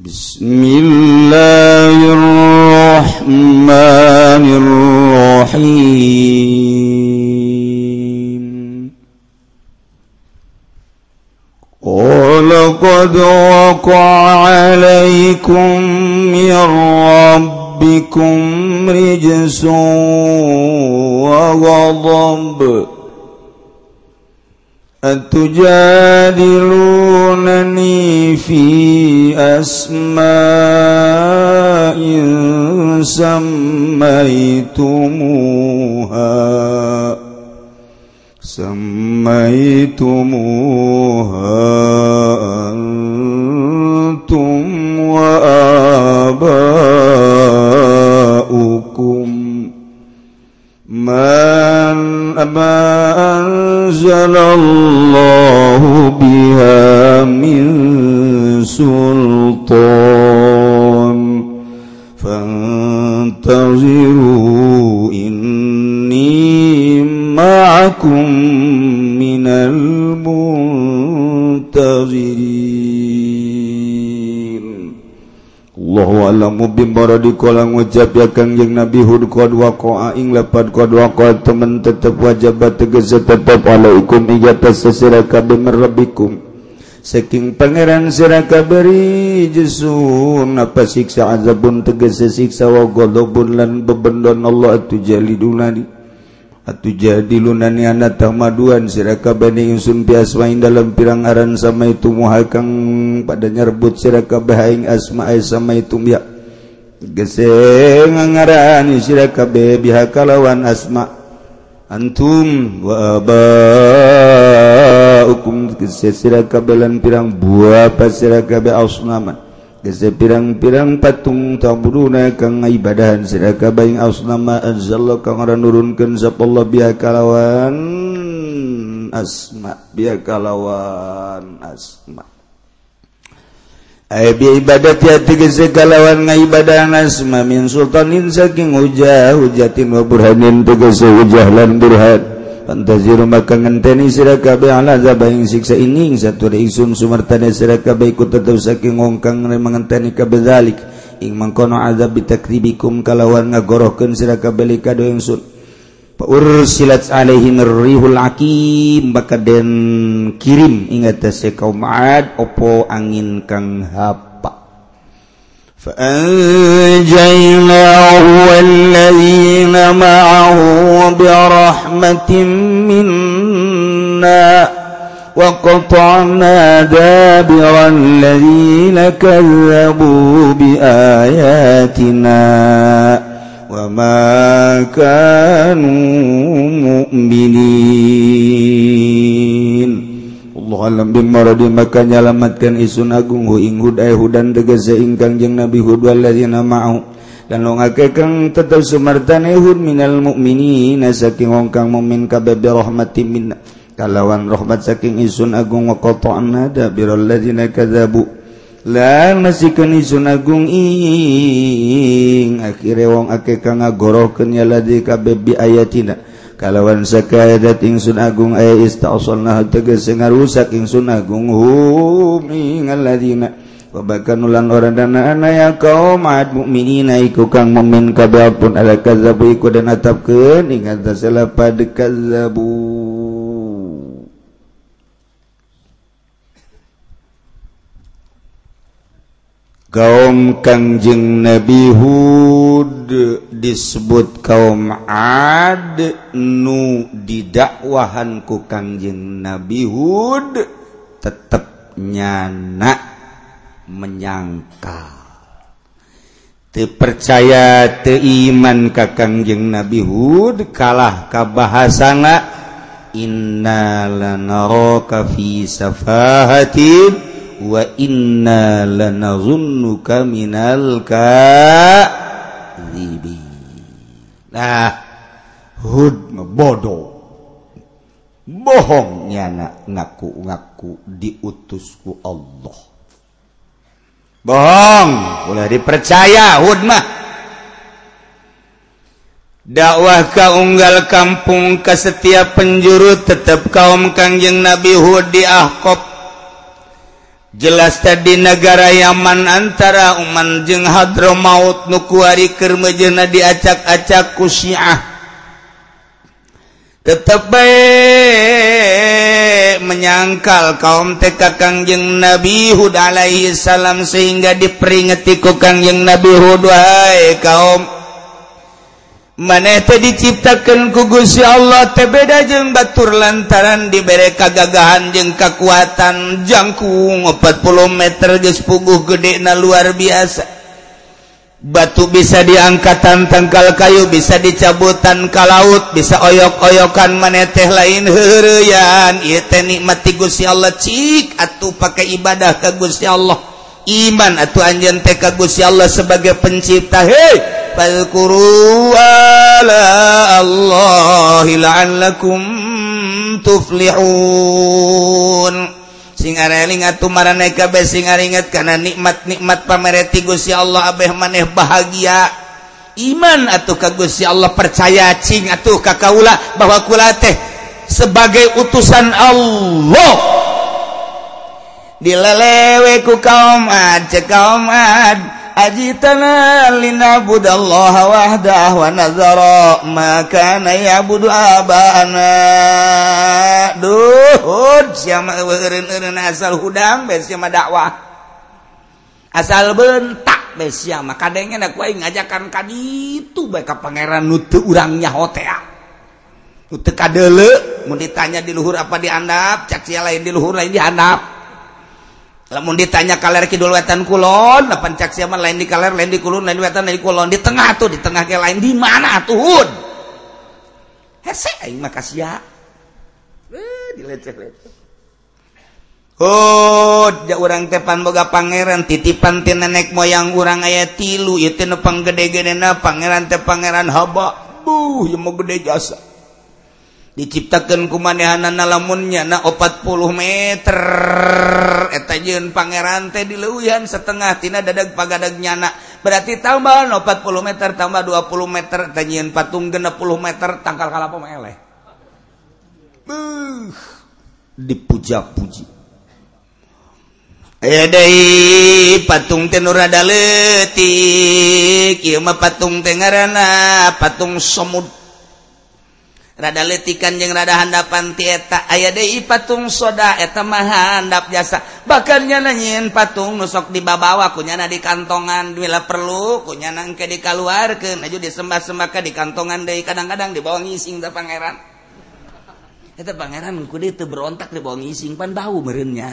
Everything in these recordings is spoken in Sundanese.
بسم الله الرحمن الرحيم. ولقد وقع عليكم من ربكم رجس وغضب. أتجادلونني في أسماء سميتموها سميتموها أنتم وآباؤكم ما ما أنزل الله بها من سلطان فانتظروا إني معكم من المنتظرين Allahu a'lamu di kolang ngucap ya kangjeng Nabi Hud qad waqa'a ing lapad qad waqa'a. Temen tetep wajib tegas tetep alaikum. Ijata tasira kabeh rabbikum. Saking pangeran sira kaberi jusun apa siksa azabun tegas siksa wa ghadabun lan bebendon Allah tu jalidulani Atu jadi lunani anak tamaduan siraka bani insun biaswain dalam pirang aran sama itu muhakang pada nyerbut siraka bahaing asma sama itu ya geseng ngaran siraka be bihakalawan asma. Antum wa abaukum geseng siraka belan pirang buah pasiraka be asnaman Geze pirang-pirang patung tabuduna kang ibadahan sira kabaing asnama anzallah kang ora nurunkeun sapallah biha kalawan? Asma biha kalawan asma. Ay bi ibadat ya tegese kalawan ngaibadah asma. Min sultanin saking hujah hujatin wa burhanin tegese hujah lan burhan. Pantaziru maka ngenteni sira kabeh ala azab ing siksa ini saturi ingsun sumartane sira kabeh ikut tetep saking ngongkang mangenteni kabeh zalik. Ing mangkono azab bitakribikum kalawan ngagorohkeun sira kabeh ka do ingsun ursilat alaihim rihul akim. Bakaden kirim ingat atas kaum ad opo angin kang hap. فأنجيناه والذين معه برحمة منا وقطعنا دابر الذين كذبوا بآياتنا وما كانوا مؤمنين. alam bin maradi maka nyalamatkan isun agung hu ing hud ay hudan tegese ingkang jeung nabi hud walladzina ma'u dan wong akeh kang tetep sumartane hud minal mukminina saking wong kang mukmin kabeh bi rahmatin minna. Kalawan rahmat saking isun agung wa qata'na dabiral ladzina kadzabu. Lan masikeun isun agung ing akhire wong akeh kang ngagorohkeun ya ladzi kabeh bi ayatina. kalawan sakadat ingsun agung aya istaosolna tegese ngarusak ingsun agung hum ing alladzina wabakan ulan orang dana ya kaum ad mukminina iku kang mukmin kabeh pun ala kazabu iku dan atapkeun ing atas sela pad kazabu kaum kangjeng Nabi Hud disebut kaum Ad nu didakwahanku kangjeng Nabi Hud tetap nyana menyangka. Terpercaya teiman ka kangjeng Nabi Hud kalah ka bahasana inna lanaraka fi safahatin wa inna lanazunnuka minal kadhibi nah hud bodoh bohong nyana ngaku-ngaku diutusku Allah. Bohong boleh dipercaya hud mah. Dakwah ka unggal kampung ke setiap penjuru tetap kaum kangjeng Nabi Hud di Ahqab jelas tadi negara Yaman antara Uman jeung Hadro maut nukuari Kermejena diacak-acak kusiah tetap baik menyangkal kaum TK Kangjeng Nabi Hud alaihi salam sehingga diperingati ku Kangjeng Nabi Hud wahai kaum. maneh diciptakan kugusi Allah tebeda jeng batur lantaran diberre kagagahan jeng kekuatan jangkung 40 meter gespuguh gede na luar biasa. Batu bisa diangkatan tanggal kayu bisa dicabutan ka laut bisa oyok-oyokan maneteh lain. Herian nikmati Gusti Allah cik atau pakai ibadah ke Gusti Allah. iman atau anjen tekad Gusti Allah sebagai pencipta. Hei fadhkuru ala Allahi la'allakum tuflihun. Sing areling atuh marane kabeh sing aringet kana nikmat-nikmat pamereti Gusti Allah abeh maneh bahagia. Iman atuh ka Gusti Allah percaya cing atuh ka kaula bahwa kula teh sebagai utusan Allah. dileleweku kaum ad ce kaum ad. Ajitana linabud Allah wahdah wa nazara ma kana yabudu abana. Duhud siapa eureun-eureun asal hudang beus siapa dakwah. Asal bentak beus siapa kadenge nak aing ngajakan ka ditu bae ka pangeran nu teu urang nyaho teh kadeule mun ditanya di luhur apa diandap cak sia lain di luhur lain dihandap lamun ditanya kaler kidul wetan kulon lapan cak siapa lain di kaler lain di kulon lain wetan lain kulon. Di tengah tuh di tengah ke lain. Di mana tuhun hese aing makasih ya eh dileceh leceh Hud oh, ja urang tepan boga pangeran titipan ti nenek moyang urang aya tilu ieu teh nu panggede-gedena pangeran teh pangeran haba buh ieu mah gede jasa. Diciptakan kumanehanan lamunnya na 40 meter. Etajun Pangeran teh diluyan setengah tina dadag pagadag nyana berarti tambah 40 meter tambah 20 meter. Tanyian patung 60 meter tangkal kalapa meleh uh, dipuja-puji. Aya deui patung teh nu rada leutik. Patung teh ngaranna patung somud rada letikan yang rada handapan tieta aya deui patung soda eta mah handap jasa. Bakal nanyiin patung nu sok dibabawa kunyana di kantongan bila perlu kunyana engke dikaluarkeun. Aju disembah-sembah ke di kantongan deui kadang-kadang dibawa ngising da pangeran. Eta pangeran kudu itu teu berontak dibawa ngising pan bau meureun nya.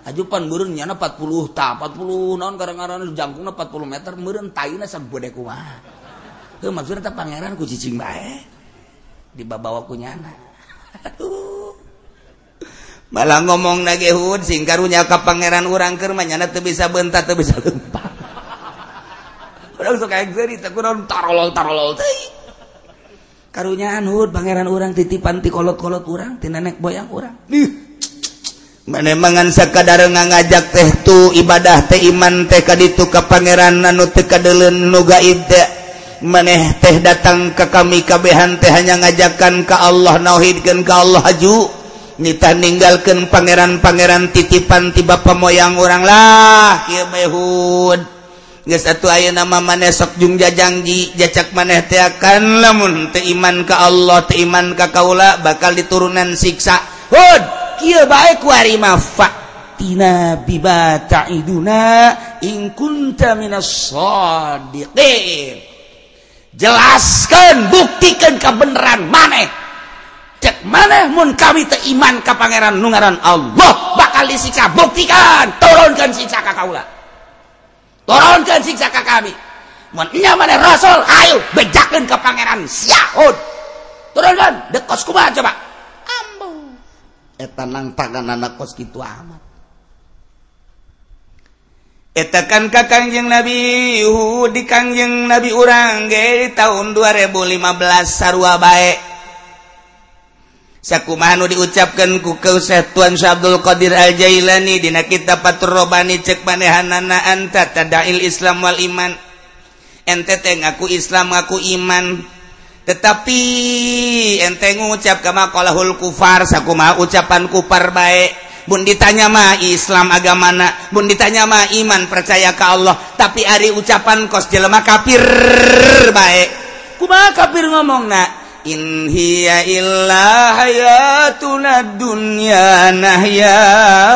Aju 40 ta 40 naon garang-garang jangkungna 40 meter meureun taina sabeude kumaha heuh maksudna pangeran ku cicing bae. dibabawa kunyana. Aduh. malah ngomong nagehud sing karunya ka pangeran urang keur manyana teu bisa bentar teu bisa lempang urang sok tarolol tarolol karunyaan hud pangeran urang titipan ti kolot-kolot urang ti nenek boyang urang. Manemangan sakadar ngajak teh tu ibadah teh iman teh kaditu ka pangeran anu teu kadeuleun nu gaib teh. maneh teh datang ke kami kabehan teh hanya ngajakan ke Allah nauhidkan ke Allah haju. Nita meninggalkan pangeran-pangeran titipan tiba pemoyang oranglah geus satu aya nama manesok jung jajangji jacak maneh teakan lamun teiman ke Allah teiman ka kaula bakal diturunan siksa. Hud kieu bae ku ari tina bima ta'iduna in kunta minas sadiqin. jelaskan buktikan kebenaran maneh. Cek maneh mun kami iman ke Pangeran Nungaran Allah. Bakal disiksa buktikan. Turunkan siksa Kaula. Turunkan siksa kami. Maneh Rasul Ayo bejakan ke Pangeran Syahud. Turunkan dekos kuma coba? Ambu. Eta nang tangan anak kos gitu amat. Etakan ka Kangjeng Nabi Yuhu di Kangjeng Nabi urang ge tahun 2015 sarua bae. Sakumaha diucapkan diucapkeun ku Syekh Tuan Syabdul Qadir Al Jailani dina kitab Fathur cek manehanana anta tadail Islam wal iman. Ente teh ngaku Islam ngaku iman. Tetapi ente ngucap kama qalahul kufar sakumaha ucapan kufar bae. Bun ditanya mah Islam agamana Bun ditanya mah iman percaya ke Allah tapi Ari ucapan kos jelema kafir baik kuma kafir ngomong na. in hiya illa hayatuna dunya nahya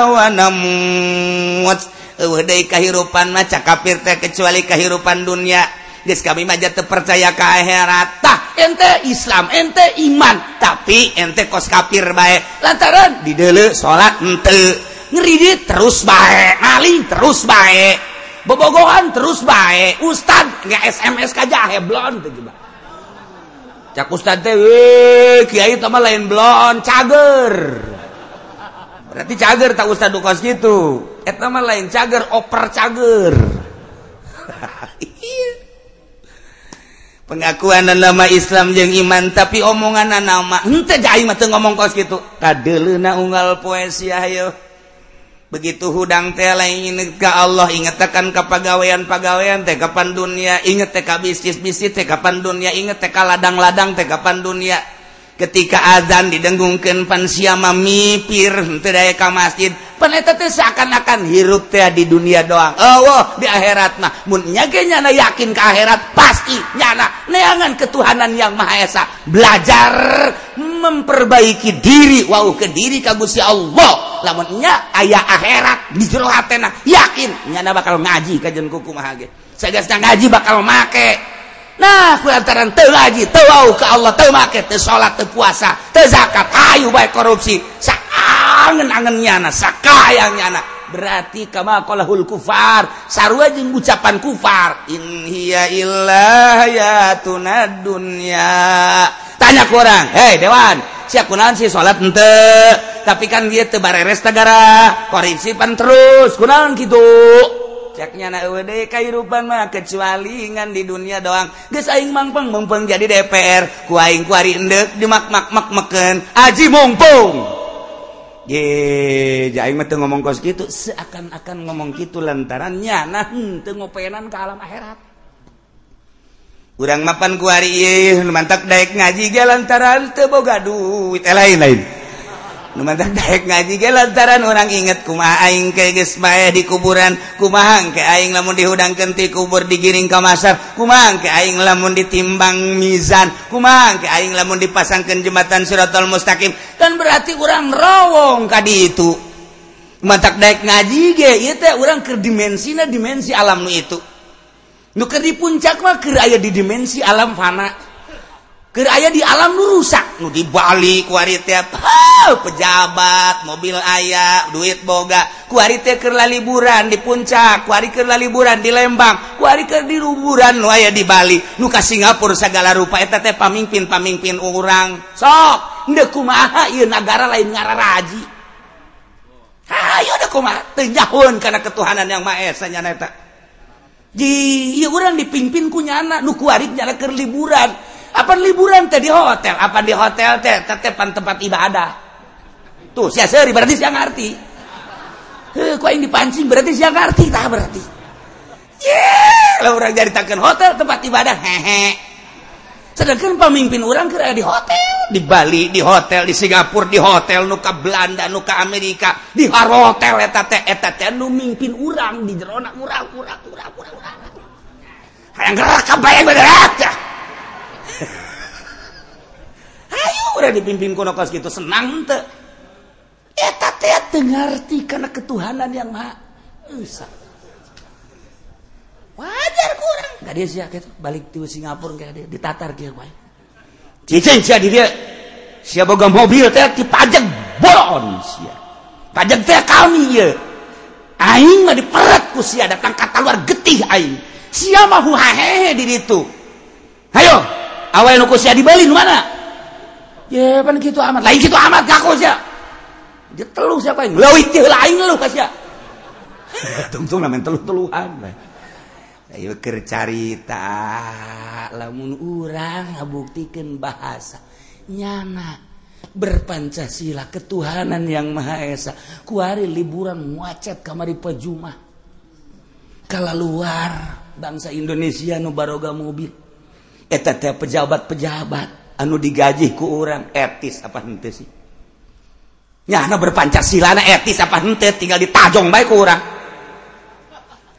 wa namut eueuh deui kahirupan mah cakapir teh kecuali kahirupan dunia kami maja terpercaya ke akhirat. Ente Islam ente iman. Tapi ente kos kafir baik lantaran di dulu salat ente ngeridit terus baik maling terus baik bobogohan terus baik ustad nggak SMS kaja heblon tuh cak ustad teh kiai sama lain blon cager. Berarti cager tak ustad kos gitu. Eta mah lain cager oper cager pengakuan dan nama Islam jeung iman tapi omongan nama henteu jai atuh ngomong kos kitu. Kadeuleuna unggal poesi ayo. Begitu hudang teh lain ka Allah inget akan ka pagawean-pagawean teh kapan dunia inget teh ka bisnis-bisnis teh kapan dunia inget teh ka ladang-ladang teh kapan dunia ketika adzan didengungkan pansiama mipir terdaya ka masjid peneta teh seakan-akan hirup teh di dunia doang. Oh, di akhirat mah mun nyage nyana yakin ke akhirat? Pasti nyana. Neangan ketuhanan yang maha esa. Belajar memperbaiki diri. Wau ke diri ka Gusti Allah. Lamun nya aya akhirat di jero hatena yakin. Nyana bakal ngaji ka jeung kukumaha ge. Sagesna ngaji bakal make. Nah lantaran teu wau ke Allah termaket salat puasa terzakat Ayu baik korupsi. Saangen-angen nyana, sakayang nyana. berarti kama qalahul kufar sarua jeung ucapan kufar. Inhiyaillahyatunnya tanya ku urang, Hei Dewan siap kunaon sih salat ente? Tapi kan dia tebares negara korupsipan terus. Kunaon gitu ceknyanaD kehidupan mah kecualingan di dunia doang. Geus aing mangpeng mumpeng jadi DPR ku aing ku kuari endek dimakmakmak meken aji mumpung Ye, aing mah ngomong kos gitu seakan-akan ngomong gitu lantaran nyana henteu hmm, ngopenan ke alam akhirat. Urang mapan ku ari ieu mantap daek ngaji ge lantaran teu boga duit. Eh, lain-lain. dek ngaji lantaran orang inget kumaha aing ke bae di kuburan kumahang ke aing lamun dihudang kenti kubur digiring ke masar kumaha ke aing lamun ditimbang mizan kumaha ke aing lamun dipasangkan jembatan suratul mustaqim. Kan berarti orang rawong ka itu. Mantak daek ngaji ge ieu teh urang keur dimensina dimensi alam nu itu. Nu keur di puncak mah keur aya di dimensi alam fana. aya di alam rusak. Nu dibalik tiap pejabat mobil ayah duit boga. Kuaritekirlah liburan di puncak kuarikerlah liburan di Lembang kuariker di luburan nu aya di Bali. Nuka Singapura segala rupa etete pamimpin pamimpin orang sok ndeku ieu negara lain ngararaji? Ayo ndeku kumaha? Teu jahun kana ketuhanan yang maha esa nya eta. Ji, ieu urang dipimpin ku nyana nu kuarit nyana keur liburan. apa liburan teh di hotel? Apa di hotel teh? Tetepan tempat ibadah. Tuh saya seri berarti saya ngerti heh kok ini dipancing berarti saya ngerti tah berarti. Yeah lah orang jadi takan hotel tempat ibadah hehe. Sedangkan pemimpin orang kira di hotel. Di Bali di hotel di Singapura di hotel nuka Belanda nuka Amerika. Di hotel eta teh eta teh nu mimpin orang di jerona urang urang urang urang urang. Hayang gerak kabayang gerak Ayo dipimpin kono kos gitu senang teu. Eta teh teu ngarti kana ketuhanan yang maha esa. Wajar kurang. Gak dia sia gitu. Balik di Singapura kayak dia ditatar dia baik. Cicing sia di dia. Sia boga mobil teh dipajak bolon sia. Pajak teh kami ya. Aing mah diperet ku sia datang kata luar getih aing. Sia mah huhahehe di ditu. Ayo, awa nukus ya dibeli mana? Ya pan gitu amat. Lain gitu amat kakus ya dia telu siapa yang lewi tih lain lu kas ya tungtung namen telu teluhan ayo keur carita lamun urang ngabuktikeun bahasa nyana. Berpancasila ketuhanan yang maha esa. Kuari liburan muacet kamari pejumah. Kalau luar bangsa Indonesia nu baroga mobil. eta teh pejabat-pejabat anu digaji ku orang etis apa henteu sih? Nyana berpancasilana etis apa hente tinggal ditajong baik ku orang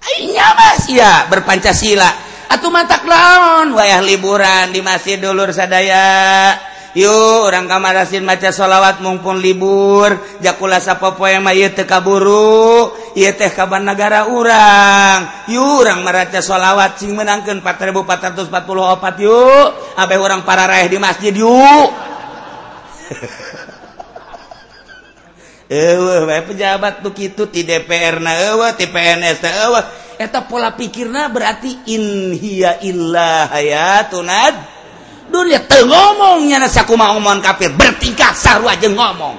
Iya mas ya berpancasila. Atau matak laon wayah liburan di masjid dulur sadaya. yuk orang kamarasin maca sholawat mumpun libur. Jakula popoe mah ieu teu kaburu. Ieu teh ka negara urang. Yuk urang maraca sholawat cing meunangkeun 4444 yuk. Abe urang para raih di masjid yuk. Ewe, pejabat begitu di DPR na ewe, di PNS na ewe. Eta pola pikirna berarti inhiya illa hayatun dunia teu ngomong aku sakumaha omongan kafir. Bertingkah sarua jeung ngomong.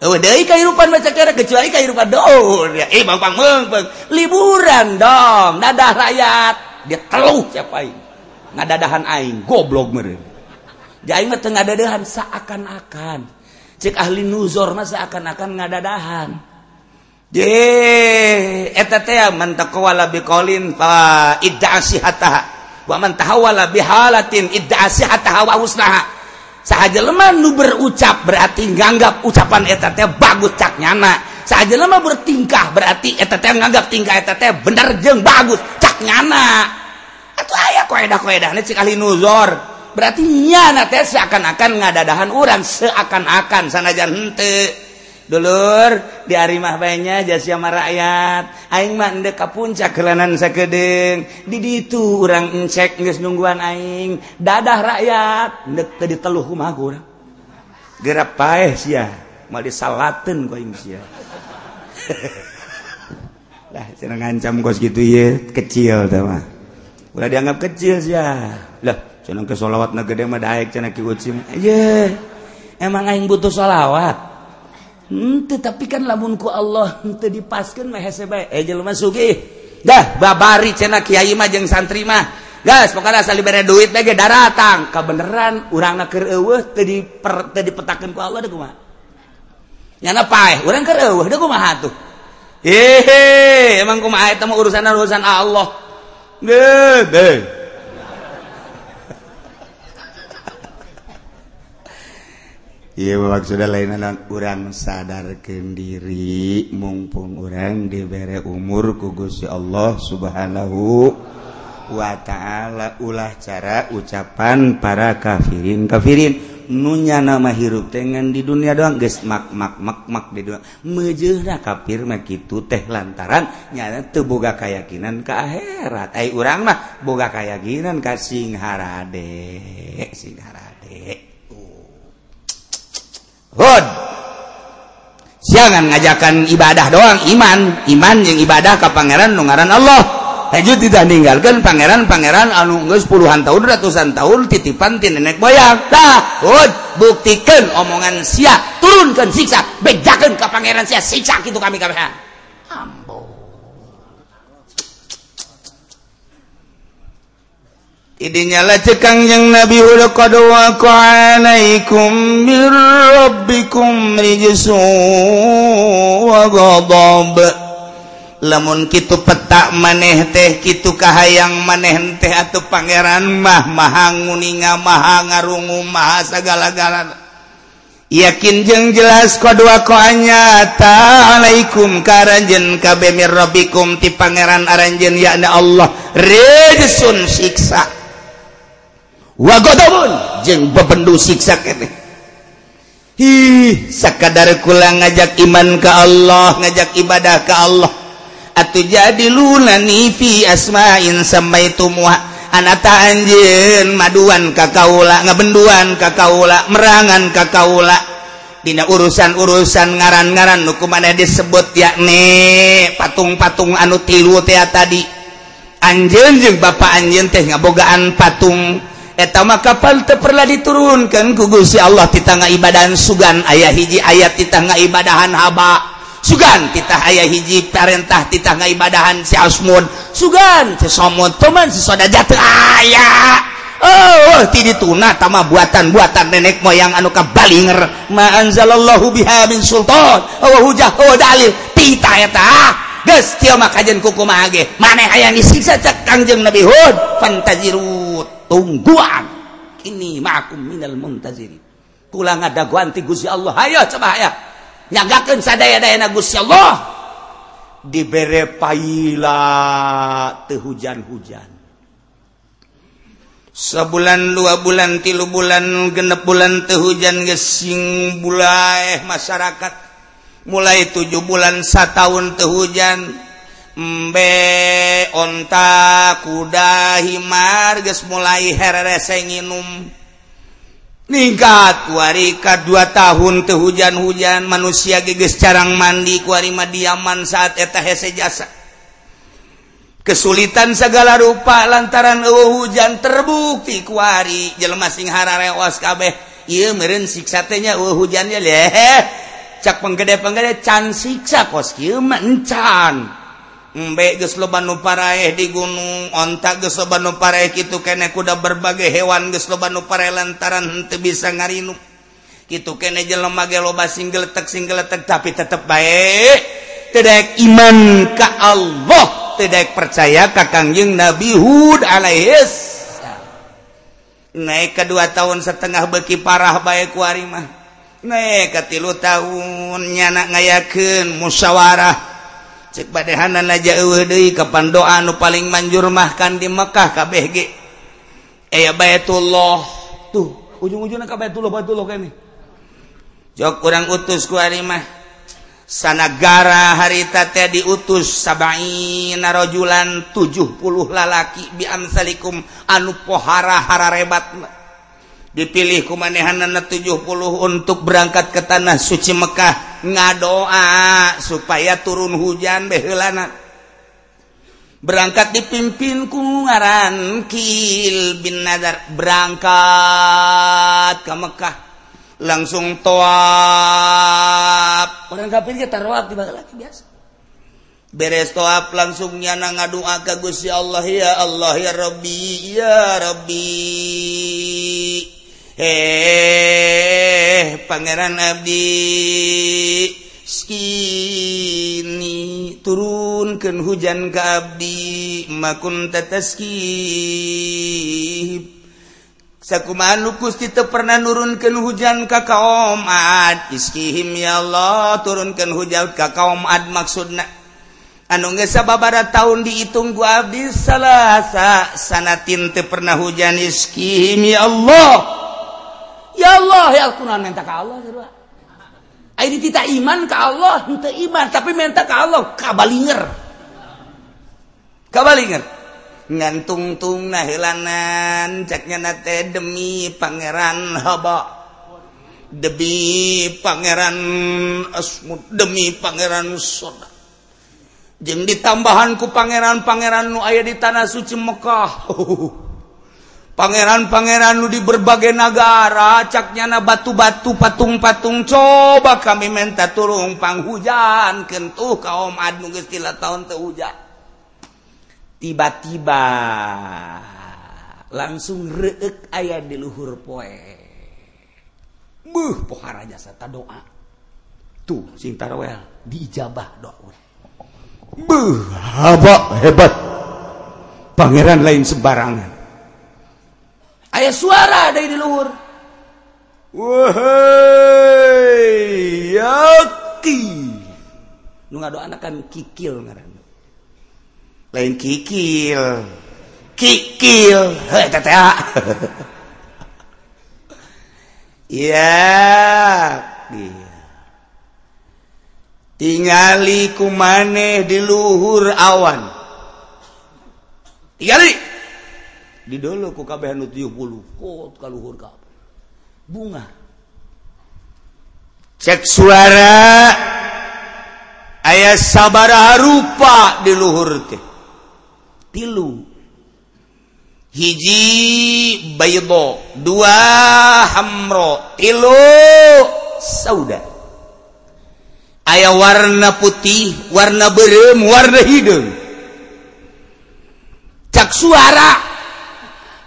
Oh, deui kehidupan baca kira kecuali kehidupan dohur. Ya eh bang bang meung liburan dong dadah rakyat. Dia teluh siapa ini? Ngadadahan aing goblok meureun. Jadi aing mah teu ngadadahan seakan-akan. Cek ahli nuzor mah seakan-akan ngadadahan. Je eta teh man taqwa la biqaulin fa idda'asihataha wamanwala bihalatin saja leman nu berucap berarti nganggap ucapan eteta bagus caknyana sahaja lemah bertingkah berarti eteta nganggap tingkah eteta bener jeng bagus caknyana atau ayah koedah koedah ini cikali nuzor berarti nyana teh seakan-akan ngadadahan orang seakan-akan sanajan hente dulur di Arimah banyak jasa rakyat. Aing mah endek ka puncak kelanan sakedeng. Di ditu urang encek geus nungguan aing. Dadah rakyat. Endek teu diteluh kumaha ku urang? Gerak paeh sia. Mal disalateun ku aing sia. Lah cenah ngancam kos gitu ye kecil teh mah. Ulah dianggap kecil sia. Lah cenah ke selawat gede mah daek cenah ki ucing emang aing butuh selawat ente tapi tetapikan lamunku Allah ente dipasken mah hese bae. Eh jelema sugih dah babari cenah kiai mah jeung santri mah. Gas pokoknya asal diberi duit lagi daratang. Kabeneran urangna keur eueuh teu di teu dipetakeun ku Allah deui kumaha nyana paeh urang keur eueuh deui kumaha tuh hehe emang kumaha eta mah urusan urusan Allah. Deh deh maksudnya lain urang sadarkan diri mumpung orang diberre umur kugus ya Allah subhanahu wa ta'ala. Ulah cara ucapan para kafirin. Kafirin nunya nama hirup dengan di dunia doang guys mak mak mak mak di dunia. Mejera kafir mah gitu teh lantaran nyata teu boga keyakinan ke akhirat. Ay urang mah boga keyakinan ka sing harade sing harade God. Siangan ngajakan ibadah doang iman. Iman yang ibadah ke Pangeran Nungaran Allah. Haju tidak meninggalkan pangeran-pangeran geus puluhan tahun ratusan tahun titipan ti nenek moyang. Dah hud, buktikan omongan sia turunkan siksa bejakan ke pangeran sia siksa kitu kami kami idnyala cekang yang nabi Qaikum lamun kitu petak maneh teh kitu kahayang maneh teh atau Pangeran mah maha nguninga maha ngarungu maha sagala-galana yakin jeng jelas kodua konya taalaikum karanjen kabemir Robbikum ti Pangeran Aranjen yakna Allah. Rejesun siksa. wagodomun jeung bebendu siksa keneh hi sakadar kula ngajak iman ke Allah ngajak ibadah ke Allah. Atau jadi lunani fi asma'in samaitumuha anata anjeun maduan ka kaula ngabenduan ka kaula merangan ka kaula. Dina urusan-urusan ngaran-ngaran nu disebut yakni patung-patung anu tilu teh tadi. Anjeun jeung bapa anjeun teh ngabogaan patung etama kapal teperlah diturunkan kugusi Allah titanga ibadan sugan. Ayah hiji ayat titanga ibadahan haba. Sugan titah ayah hiji perintah titanga ibadahan si asmun. Sugan si somon. Teman si soda jatuh. Ayah oh, oh ti dituna tama buatan-buatan nenek moyang anu kabalinger. Ma anzalallahu biha min sultan. Oh hujah oh dalil. Tita eta geus kieu mah kajen kukumaha ge. Maneh aya disiksa cek Kangjeng Nabi Hud? Fantaziru. tungguan. Ini ma'akum minal muntaziri. Kula ada guanti Gusti Allah. Ayo coba ya nyagakeun sadaya-dayana Gusti Allah. Dibere paila teu hujan-hujan sebulan dua bulan tilu bulan genep bulan teu hujan gesing bulaeh masyarakat. Mulai tujuh bulan satu tahun teu hujan Mbe onta kuda himar geus mulai hereresenginum. Ningkat warika dua tahun teu hujan-hujan manusia geus carang mandi kuari mah diaman saat eta hese jasa. Kesulitan segala rupa lantaran eueuh hujan terbukti kuari jelema sing hararewas kabeh ieu meureun siksa teh nya eueuh hujan ye leh. Cak penggede-penggede can siksa kos kieu mah encan. Mbe gesloban paraeh di gunung ontak gesoban paraeh itu kene kuda berbagai hewan gesloban pare lantaran henteu bisa ngarinu itu kene jelemage loba singgeletek singgeletek tapi tetap baik tidak iman ke Allah tidak percaya ke kangjeng Nabi Hud alaihis naik kedua tahun setengah beki parah baik kuarimah naik ke tilu tahun nyanak ngayakin musyawarah. cek padahanan aja kapan doa nu paling manjur mahkan di Mekkah KBG aya eh, Baitullah. Tuh ujung-ujungnya Baitullah jok kurang utus ku mah sanagara harita teh diutus sabaina narojulan 70 lalaki bi amsalikum anu pohara hararebat dipilih kumanehanana 70 untuk berangkat ke tanah suci Mekkah ngadoa supaya turun hujan behelana berangkat dipimpin ku ngaran Kil bin Nadar. Berangkat ke Mekkah langsung toap orang kafir kita taruh di lagi biasa. Beres toap langsungnya na ngadua ke Gusti Allah. Ya Allah ya Rabbi ya Rabbi. eh Pangeran Abdi skini turunkan hujan ke Abdi makun tataskib sakumahan nu Gusti teu pernah nurunkeun hujan ka kaum Ad iskihim ya Allah turunkeun hujan ka kaum Ad maksudna. Anu geus sababaraha tahun dihitung ku abdi salasa sanatin teu pernah hujan iskihim ya Allah. ya Allah ya Al-Quran minta ke Allah ya Ayo ditita iman ke Allah, minta iman, tapi minta ke Allah, kabalinger. Kabalinger. ngantung-tung nahilanan, ceknya nate demi pangeran haba. Demi pangeran asmud, demi pangeran soda. Jeng ditambahanku pangeran-pangeran nu ayah di tanah suci Mekah. pangeran-pangeran lu di berbagai negara caknyana batu-batu patung-patung coba kami minta turung pang hujan kentuh kaum anu geus tahun teu hujan. Tiba-tiba langsung reek ayat di luhur poe. Buh pohara jasa ta doa. Tuh sing tarawel diijabah doa. Buh hebat. Pangeran lain sembarangan. Ayah suara dari di luhur. Wahai yaki. Nu ngadoana kan kikil ngaran. Lain kikil. Kikil. Heh teh ah. Ya. Tingali kumaneh di luhur awan. Tingali. di dulu ku kabeh nu 70 kot kaluhur ka. Bunga. Cek suara. Aya sabara rupa di luhur teh tilu. Hiji baydo dua hamro tilu sauda. Ayah warna putih warna berem warna hidung. Cak suara.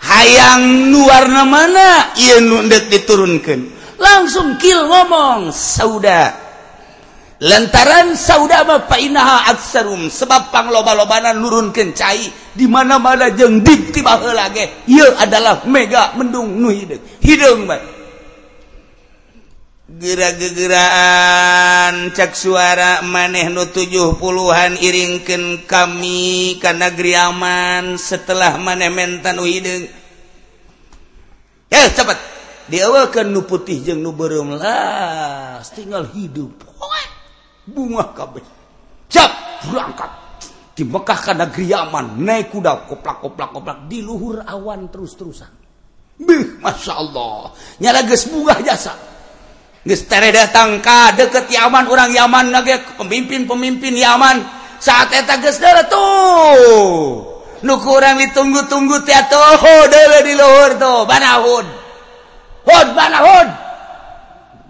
hayang luarna mana? Iudet diturunkan langsung kill ngomong sauda. Lantaran sauda painaha aksarum sebab pang loba-lobanan nurun kencai di mana-mana jeng dip tiba lagi ia adalah mega mendung nu hidung hidung Mbak gera-gegeraan cek suara maneh nu 70-an iringken kami karena negeriaman setelah maneh mentan Wideng cepat. Diawakan nu putih jeung lah tinggal hidup. Bunga kabeh. Cap berangkat. Di Mekah karena negeriaman naik kuda koplak-koplak koplak di luhur awan terus-terusan. Bih, Masya Allah. Nyala ges bunga jasa. datang ka deket Yaman orang Yaman nage pemimpin-pemimpin Yaman. Saat eta tuh nu kurang ditunggu-tunggu tiatuh di luhur tuh banahud hud. Banahud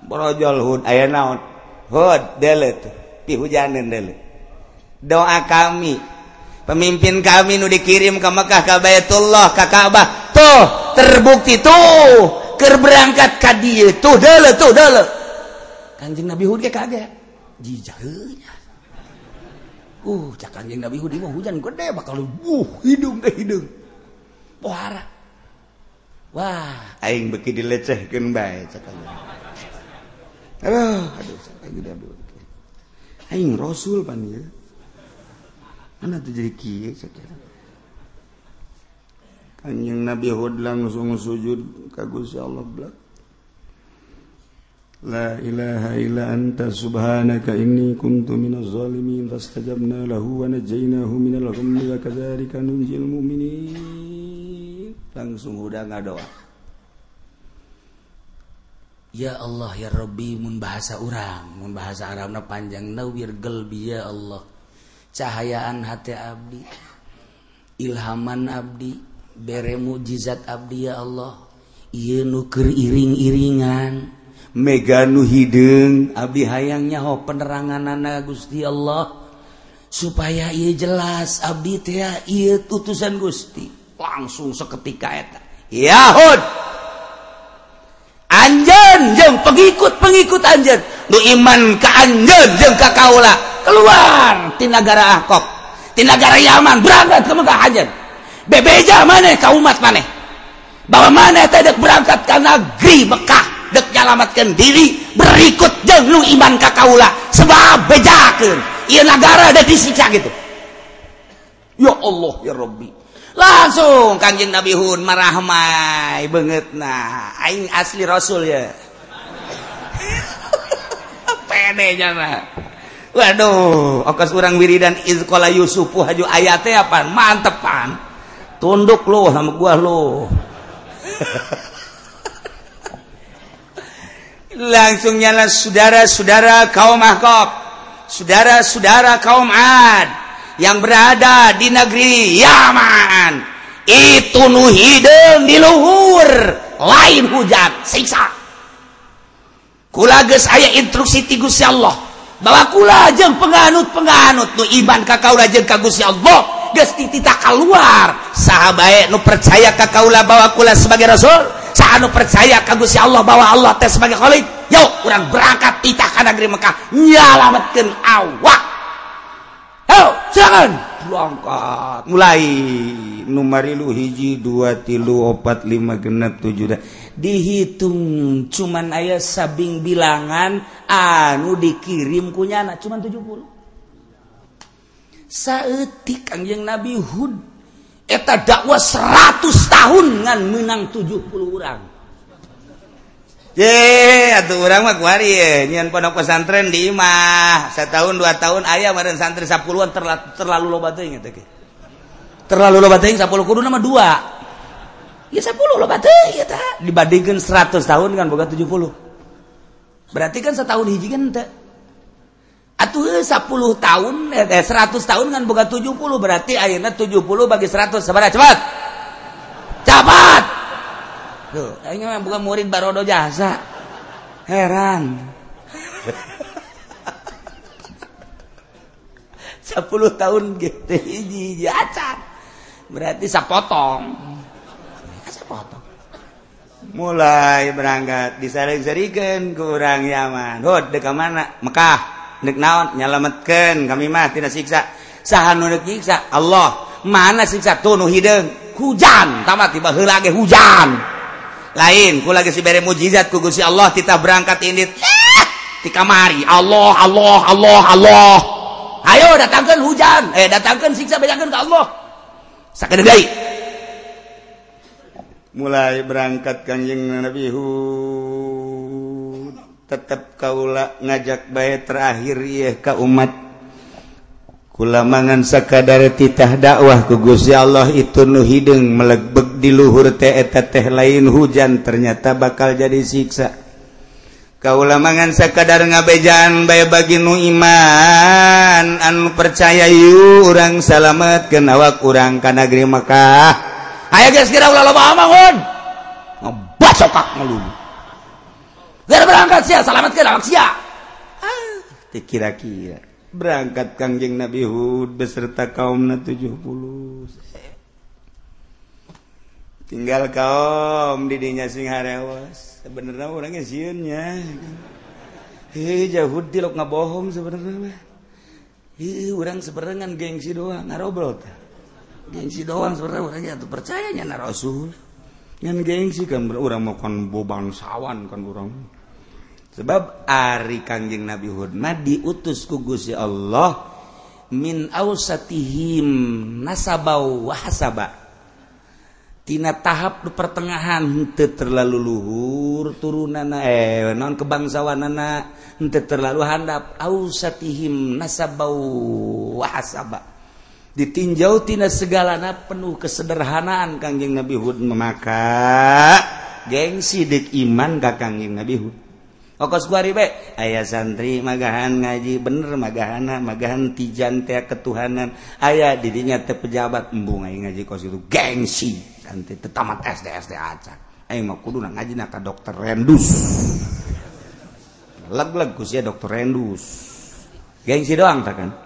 brojol hud aya naon? Hud dele tuh pihujaneun dele doa kami pemimpin kami nu dikirim ke Mekah ke Baitullah ke Ka'bah tuh terbukti tuh. ker berangkat ka dieu tuh dele tuh dele kanjeng Nabi Hud kaget. Jijahnya uh cak kanjeng Nabi Hud mah hujan gede bakal uh hidung ke hidung. Pohara. Wah. Aing beki dilecehkeun bae cak kanjeng aduh aduh kanjeng Nabi Hud aing rasul pan mana tuh jadi kieu cak kanjeng Anjing Nabi Hud langsung sujud kagus Gusti Allah belak La ilaha illa anta subhanaka inni kuntu minaz zalimin fastajabna lahu wa najaynahu minal ghammi wa kadzalika nunjil mu'minin. Langsung udah ngadoa. Ya Allah ya Rabbi mun bahasa urang, mun bahasa Arabna panjang nawir gelbi ya Allah. Cahayaan hati abdi, ilhaman abdi, bere mukjizat Abdi ya Allah. Nuker iring-iringan. Meganu hidung Abdi hayangnya ho penerangan anak Gusti Allah. Supaya ia jelas Abdi teh utusan Gusti. Langsung seketika eta. Yahud Anjen jeng pengikut-pengikut anjen Nu iman ke anjen jeng ke kaula. Keluar tinagara Ahkok negara Yaman. Berangkat ke Mekah anjen bebeja maneh kau umat maneh bahwa maneh tidak berangkat ke negeri Mekah? Dek nyalamatkan diri berikut jeung iman ka kaula sebab bejakeun ieu negara ada disiksa gitu. Ya Allah ya Rabbi. Langsung kanjeng Nabi Hun marahmai banget nah. Aing asli rasul ya. Pedenya mah. Waduh okas orang wiridan izqala yusufu haju ayatnya apa? Mantepan tunduk lo sama gua lu langsung nyala saudara-saudara kaum Ahqaf saudara-saudara kaum Ad yang berada di negeri Yaman. Itu nu hideung di luhur. Lain hujan siksa. Kula geus aya instruksi ti Gusti Allah bahwa kula jeung penganut-penganut nu iman ka kaula jeung ka Gusti Allah. gestita keluar sahabat nu percaya ka kaula bawa kula sebagai rasul saat nu percaya kagu si Allah bawa Allah teh sebagai khalid yuk kurang berangkat titah ka negeri Mekah nyalametkeun awak. Yuk silakan berangkat. Mulai. Numarilu hiji dua tilu opat lima genap tujuh dah dihitung. Cuman ayah sabing bilangan anu dikirim kunyana cuman tujuh puluh. saeutik Kanjeng Nabi Hud eta dakwah 100 tahun ngan menang 70 orang Ye, atuh urang mah kuari ye, nyian pondok pesantren di imah. Setahun dua tahun ayah mareun santri sapuluhan terlalu, terlalu loba teuing eta teh. Terlalu loba teuing 10 kudu nama dua. Ya 10 loba teuing eta dibandingkeun 100 tahun kan boga 70. Berarti kan setahun hiji kan teu atuh 10 tahun eh, 100 tahun kan bukan 70 berarti akhirnya 70 bagi 100 sebenarnya cepat. Cepat. Tuh ini memang bukan murid barodo jasa. Heran. 10 tahun gitu hiji acan berarti sapotong sapotong mulai berangkat disaring-sarikan kurang Yaman. Hot dekat mana? Mekah. naon? Nyalamatkan kami mah tidak siksa. Sahan siksa? Allah. Mana siksa? Tuh hidung hujan. Tamat tiba lagi hujan. Lain ku lagi si bere mujizat ku Gusti Allah kita berangkat ini di kamari. Allah Allah Allah Allah. Ayo datangkan hujan. Eh datangkan siksa bedakan ke Allah. Sakadai mulai berangkat kanjeng Nabi. Hu. tetap kaula ngajak bait terakhir ya ka umat. Kula mangan sakadar titah dakwah ku Gusti Allah itu nu hideung melegbeg di luhur teh eta teh lain hujan ternyata bakal jadi siksa. Kaula mangan sakadar ngabejaan bae bagi nu iman. Anu percaya yu urang salamet keun awak urang ka negeri Mekah aya geus kira ulah loba amangun. Ngebasokak melulu Biar berangkat sia salametkeun awak sia. Ah, kira-kira. Berangkat Kangjeng Nabi Hud beserta kaum 70 tinggal kaum didinya singharewas sebenarnya orangnya siunnya. Hei jauh dilok ngabohong sebenarnya Ih, orang sebenarnya gengsi doang ngarobrol gengsi doang sebenarnya orangnya tuh. Percayanya na Rasul yang gengsi kan berurang makan bobangsawan kan orang sebab Ari Kanjeng Nabi Hudma diutus ku Gusti Allah min ausatihim nasabau wahasaba tina tahap di pertengahan henteu terlalu luhur turunana eh non kebangsawanana henteu terlalu handap. Ausatihim nasabau wahasaba ditinjau tina segalana penuh kesederhanaan Kangjeng Nabi Hud maka gengsi dek iman ka Kangjeng Nabi Hud. Ayaah santri magahan ngaji bener magahana magahan tijan ketuhanan. Ayaah didinya te pejabat embung ngaji ko itu gengsi tamat SDSD kudu ngaji dokter rendus. Ya dokter rendus. Gengsi doang kan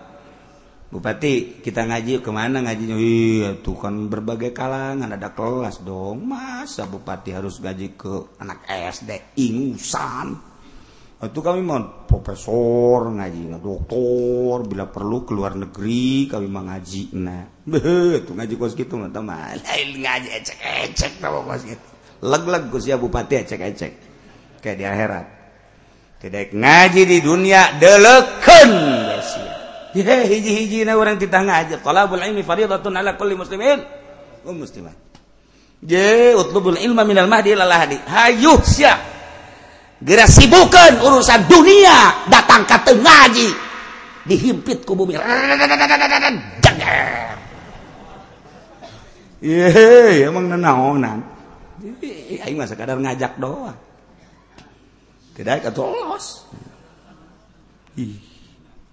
Bupati kita ngaji ke mana ngajinya? Tuh kan berbagai kalangan ada kelas dong. Masa Bupati harus gaji ke anak SD ingusan. Itu kami mau profesor ngaji nah dokter bila perlu keluar negeri kami mau ngaji nah. Itu ngaji kos gitu nggak teman lain ngaji ecek ecek tahu kos gitu. Leg leg gus ya bupati ecek ecek kayak di akhirat. Tidak ngaji di dunia deleken ya hiji-hiji na orang ditangga ngaji. Talabul ilmi fardhatun ala kulli muslimin. Um muslimat. Je utlubul ilma minal mahdi ilal hadi hayuh sia geura sibukeun urusan dunia. Datang ka teu ngaji. Dihimpit ku bumi. Ye, emang nenaonan. Jadi, aing mah sekadar ngajak doang. Tidak katolos. Ih.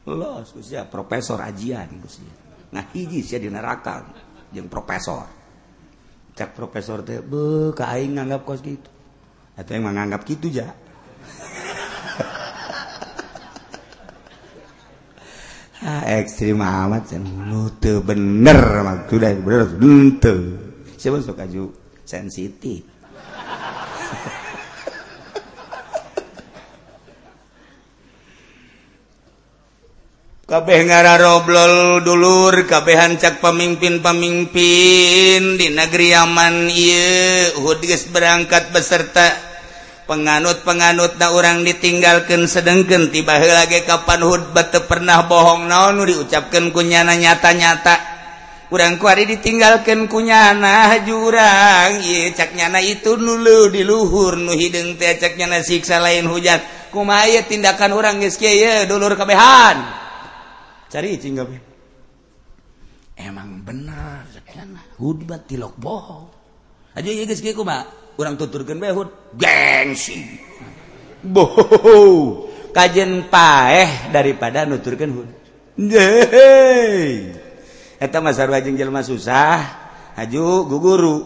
Los, kusia, Profesor Ajian kusia. Nah hiji sia di neraka yang Profesor. Cak Profesor teh, be, kain nganggap kos gitu. Atau yang menganggap gitu ja. ah, ekstrim amat sen. Nute bener maksudnya bener nute. Siapa suka ju sensitif. kabeh ngara roblol dulur kabehan cak pemimpin-pemimpin di negeri Yaman Iye Hudges berangkat beserta. Penganut-penganut na orang ditinggalkan sedengken tiba lagi kapan Hud bete pernah bohong naon diucapkan kunyana nyata-nyata. Kurang kuari ditinggalkan kunyana jurang Iye caknyana itu nulu di luhur nu hidung teh caknyana siksa lain hujat. Kumaya tindakan orang geus kieu dulur kabehan. cari cing emang bener hudbat tilok bohong aja ieu geus kieu kumaha? Urang tuturkeun behud gengsi. Bohong kajen paeh daripada nuturkeun hud. Hei, eta mah sarua jeung jelema susah, haju guguru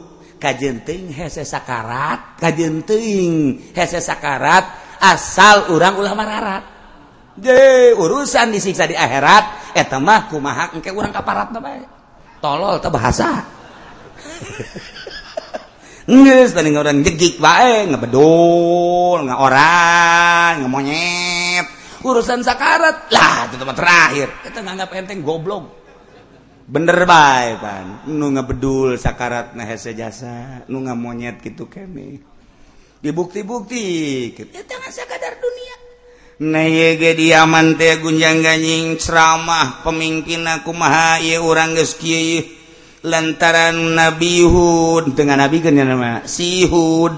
kajen ting hese sakarat, kajen ting hese sakarat asal urang ulah mararat. Deui urusan disiksa di akhirat. Eh, etmah kumaha engke urang kaparat bae tolol teh bahasa Nges, tadi orang jegik bae, ngebedul, nggak orang, nggak monyet. Urusan sakarat lah, itu tempat terakhir. Kita nganggap enteng goblok. Bener bae pan, nu ngebedul sakarat nah hese jasa, nu nggak monyet gitu kene. Dibukti-bukti, kita nggak sekadar dunia. Nayege diaman teh gunjang ganjing ceramah pemimpin aku maha ieu urang geus kieu lantaran Nabi Hud. Dengan Nabi kan nama? Si Hud.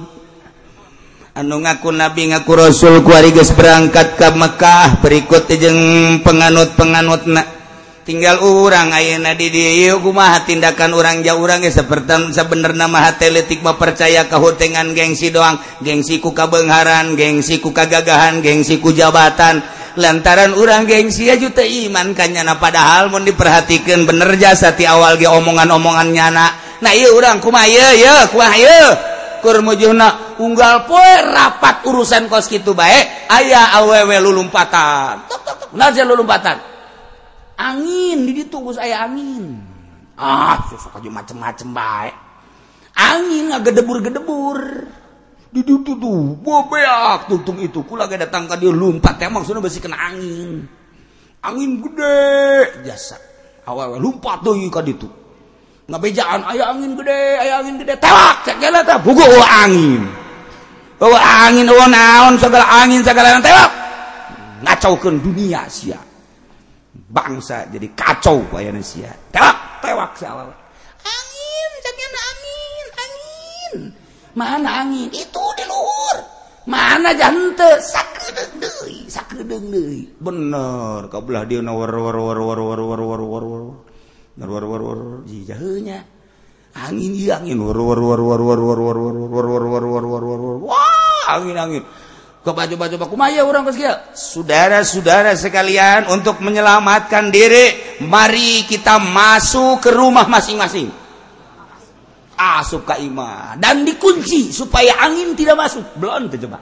Anu ngaku Nabi ngaku Rasul ku geus berangkat ka Mekah. Berikut jeung penganut-penganutna. tinggal urang ayeuna di dieu kumaha tindakan urang jauh urang geus sapertang sabenerna mah teletik mah percaya ka hutengan gengsi doang. Gengsi ku kabeungharan gengsi ku kagagahan gengsi ku jabatan. Lantaran urang gengsi aja teu iman ka kanyana padahal mun diperhatikeun bener jasa ti awal ge omongan-omongan nyana. Nah ieu urang kumaha ieu ieu kumaha ieu? Kur mujuhna unggal poe rapat urusan kos kitu bae aya awewe lulumpatan. Tok tok tok. Lulumpatan. angin di tubuh saya angin. Ah susah aja macem-macem baik angin nggak gedebur-gedebur di tutu tuh bobeak tutung itu. Kula gak datang ke dia lompat teh maksudnya besi kena angin. Angin gede jasa. Awal lompat tuh ka ditu. Ngabejaan ayah angin gede ayah angin gede. Telak cek teh tak buku angin. Oh angin oh naon segala angin segala telak ngacaukan dunia siap bangsa jadi kacau bayana pay tewak angin, angin, angin. mana angin itu diluhur mana jante bener kaulah dia jahnya angin angin angin angin coba-coba kumaya orang saudara-saudara sekalian untuk menyelamatkan diri mari kita masuk ke rumah masing-masing. Asup ka imah dan dikunci supaya angin tidak masuk. Belum coba.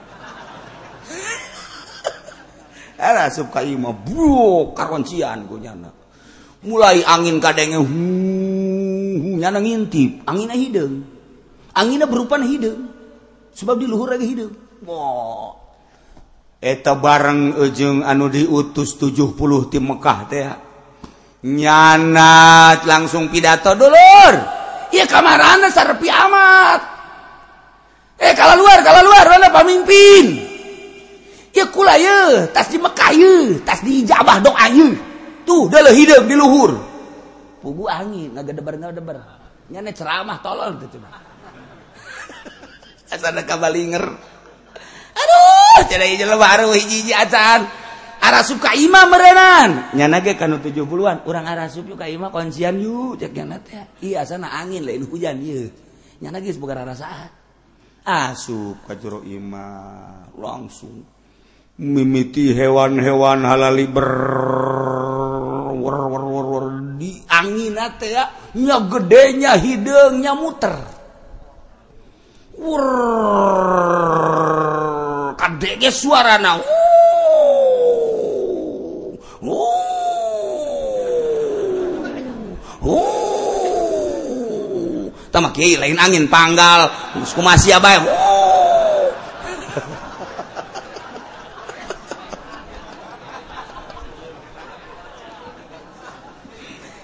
Asup ka imah bro karoncian kunyana mulai angin kadangnya nyana ngintip. Anginnya hidung anginnya berupa hidung sebab di luhur lagi hidung wow eta bareng ujung anu diutus 70 tim Mekkah teh. Nyanat langsung pidato dulur. Iya kamarana sarpi amat. Eh kalau luar kalau luar mana pemimpin iya kula ye tas di Mekah ye tas di ijabah doa ye. Tuh dah hidup di luhur. Pugu angin ngagedeber ngagedeber nyana ceramah tolong tuh cuma asana kabalinger aduh! arah suka Imam merenan. Nyanage kan 70-an orang arah sup ka Imam kuncian yu. Cek nyana teh iya sana angin lain hujan ieu nyana geus boga rarasahan. Ah, Asup ka jero Imam langsung. Mimiti hewan-hewan halali ber war war war, war. di angin teh ya. Nya gedenya hidungnya muter. Wurr. Suara na Tama kiai lain angin panggal, terus masih apa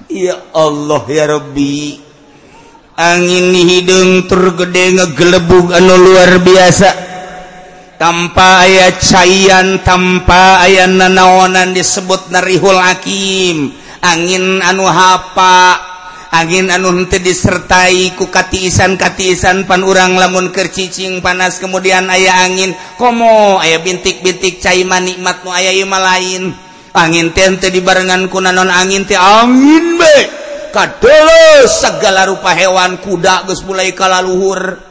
ya? Allah ya Rabbi. Angin hidung tergede ngegelebug anu luar biasa tanpa ayat caian tanpa aya nanaonan disebut narihul Hakim. Angin anu hapa angin anunte disertai kukatiisan katiisan pan urang lamun kercicing panas kemudian ayah angin komo ayah bintik-bintik caiman manikmat nu ayah ima lain. Angin tente dibarengan ku nanon angin teh angin be kadeles segala rupa hewan kuda geus mulai kalaluhur.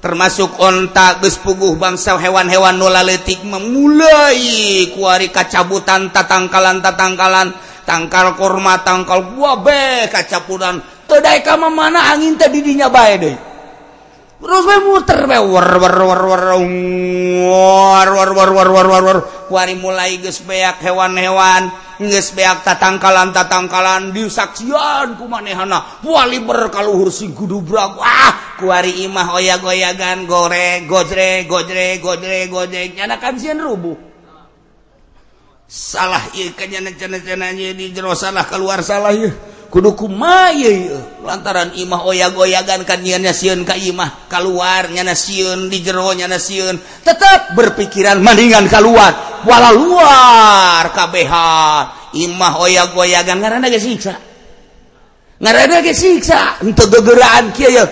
termasuk ontak gespuguh bangsa hewan-hewan nolaletik memulai kuari kacabutan tatangkalan tatangkalan tangkal kurma tangkal buah be kacapuran tedai kama mana angin teh didinya bae deh. muter mulai geus beak hewan-hewan geus beak tatangkalan tatangkalan disaksian kumanehana wali berkaluhur sing gudu brak wah kuari imah oyag-goyagan goreng gojre gojre gojre gojeng nyana kansian rubuh salah iya kanyana cana cana di jero salah keluar salah ieu kuduku may lantaran imah oyagoyagan kan nyiannya siun ka imah keluar nyana siun di jero nyana siun tetap berpikiran mendingan keluar wala luar kabehan. Imah oyag-oyagan ngarana ge siksa. Ngarana ge siksa henteu gegeraan kieu ya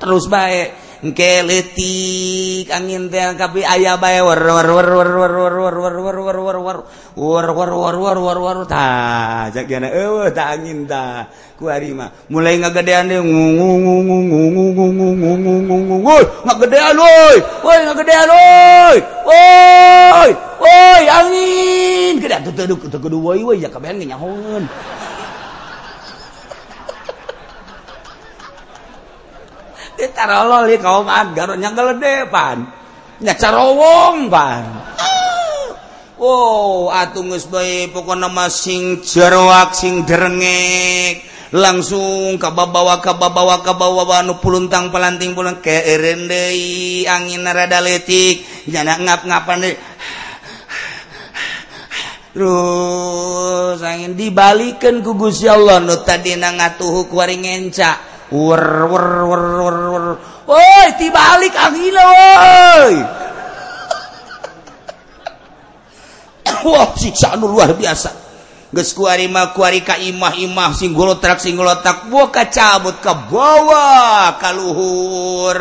terus baik engkeletik angin teh aya bae war war war war war war war war war war war war war war war war war war tah jagiana eueuh tah angin tah ku ari mah mulai ngagedean deui ngungu ngungu ngungu ngungu ngungu ngungu woi ngagedean woi woi ngagedean woi woi woi angin gedean teu teu teu woi woi ya kabehan nyahoeun tarolol kaum garunya ngelede depan nya carowong pan. Wow, atuh geus bae pokona mah sing jeroak sing derengek. Langsung ka babawa ka babawa ka babawa nu puluntang palanting pulang. Ke deui angin rada leutik. Jana ngap-ngapan deui. Terus angin dibalikeun ku Gusti Allah. Nu tadi ngatuhu kuari ngenca dibalik angin Wow siksaan luar biasa. Geskuarima kuari ka imah-imah singgolotak singgolotak buka cabut ke bawah kaluhur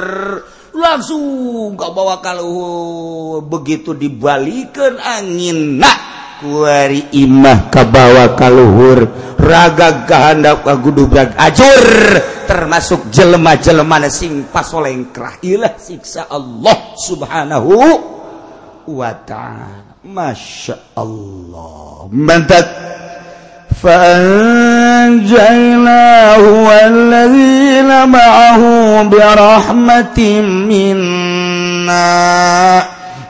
langsung ke bawah kaluhur begitu dibalikan angin nah kuari imah kabawa kaluhur. Raga gahandap kagudubrag ajur. Termasuk jelema-jelema sing pasolengkrah. Ilah siksa Allah subhanahu wa ta'ala. Masya Allah. Mantap فأنجيناه والذين معه برحمة منا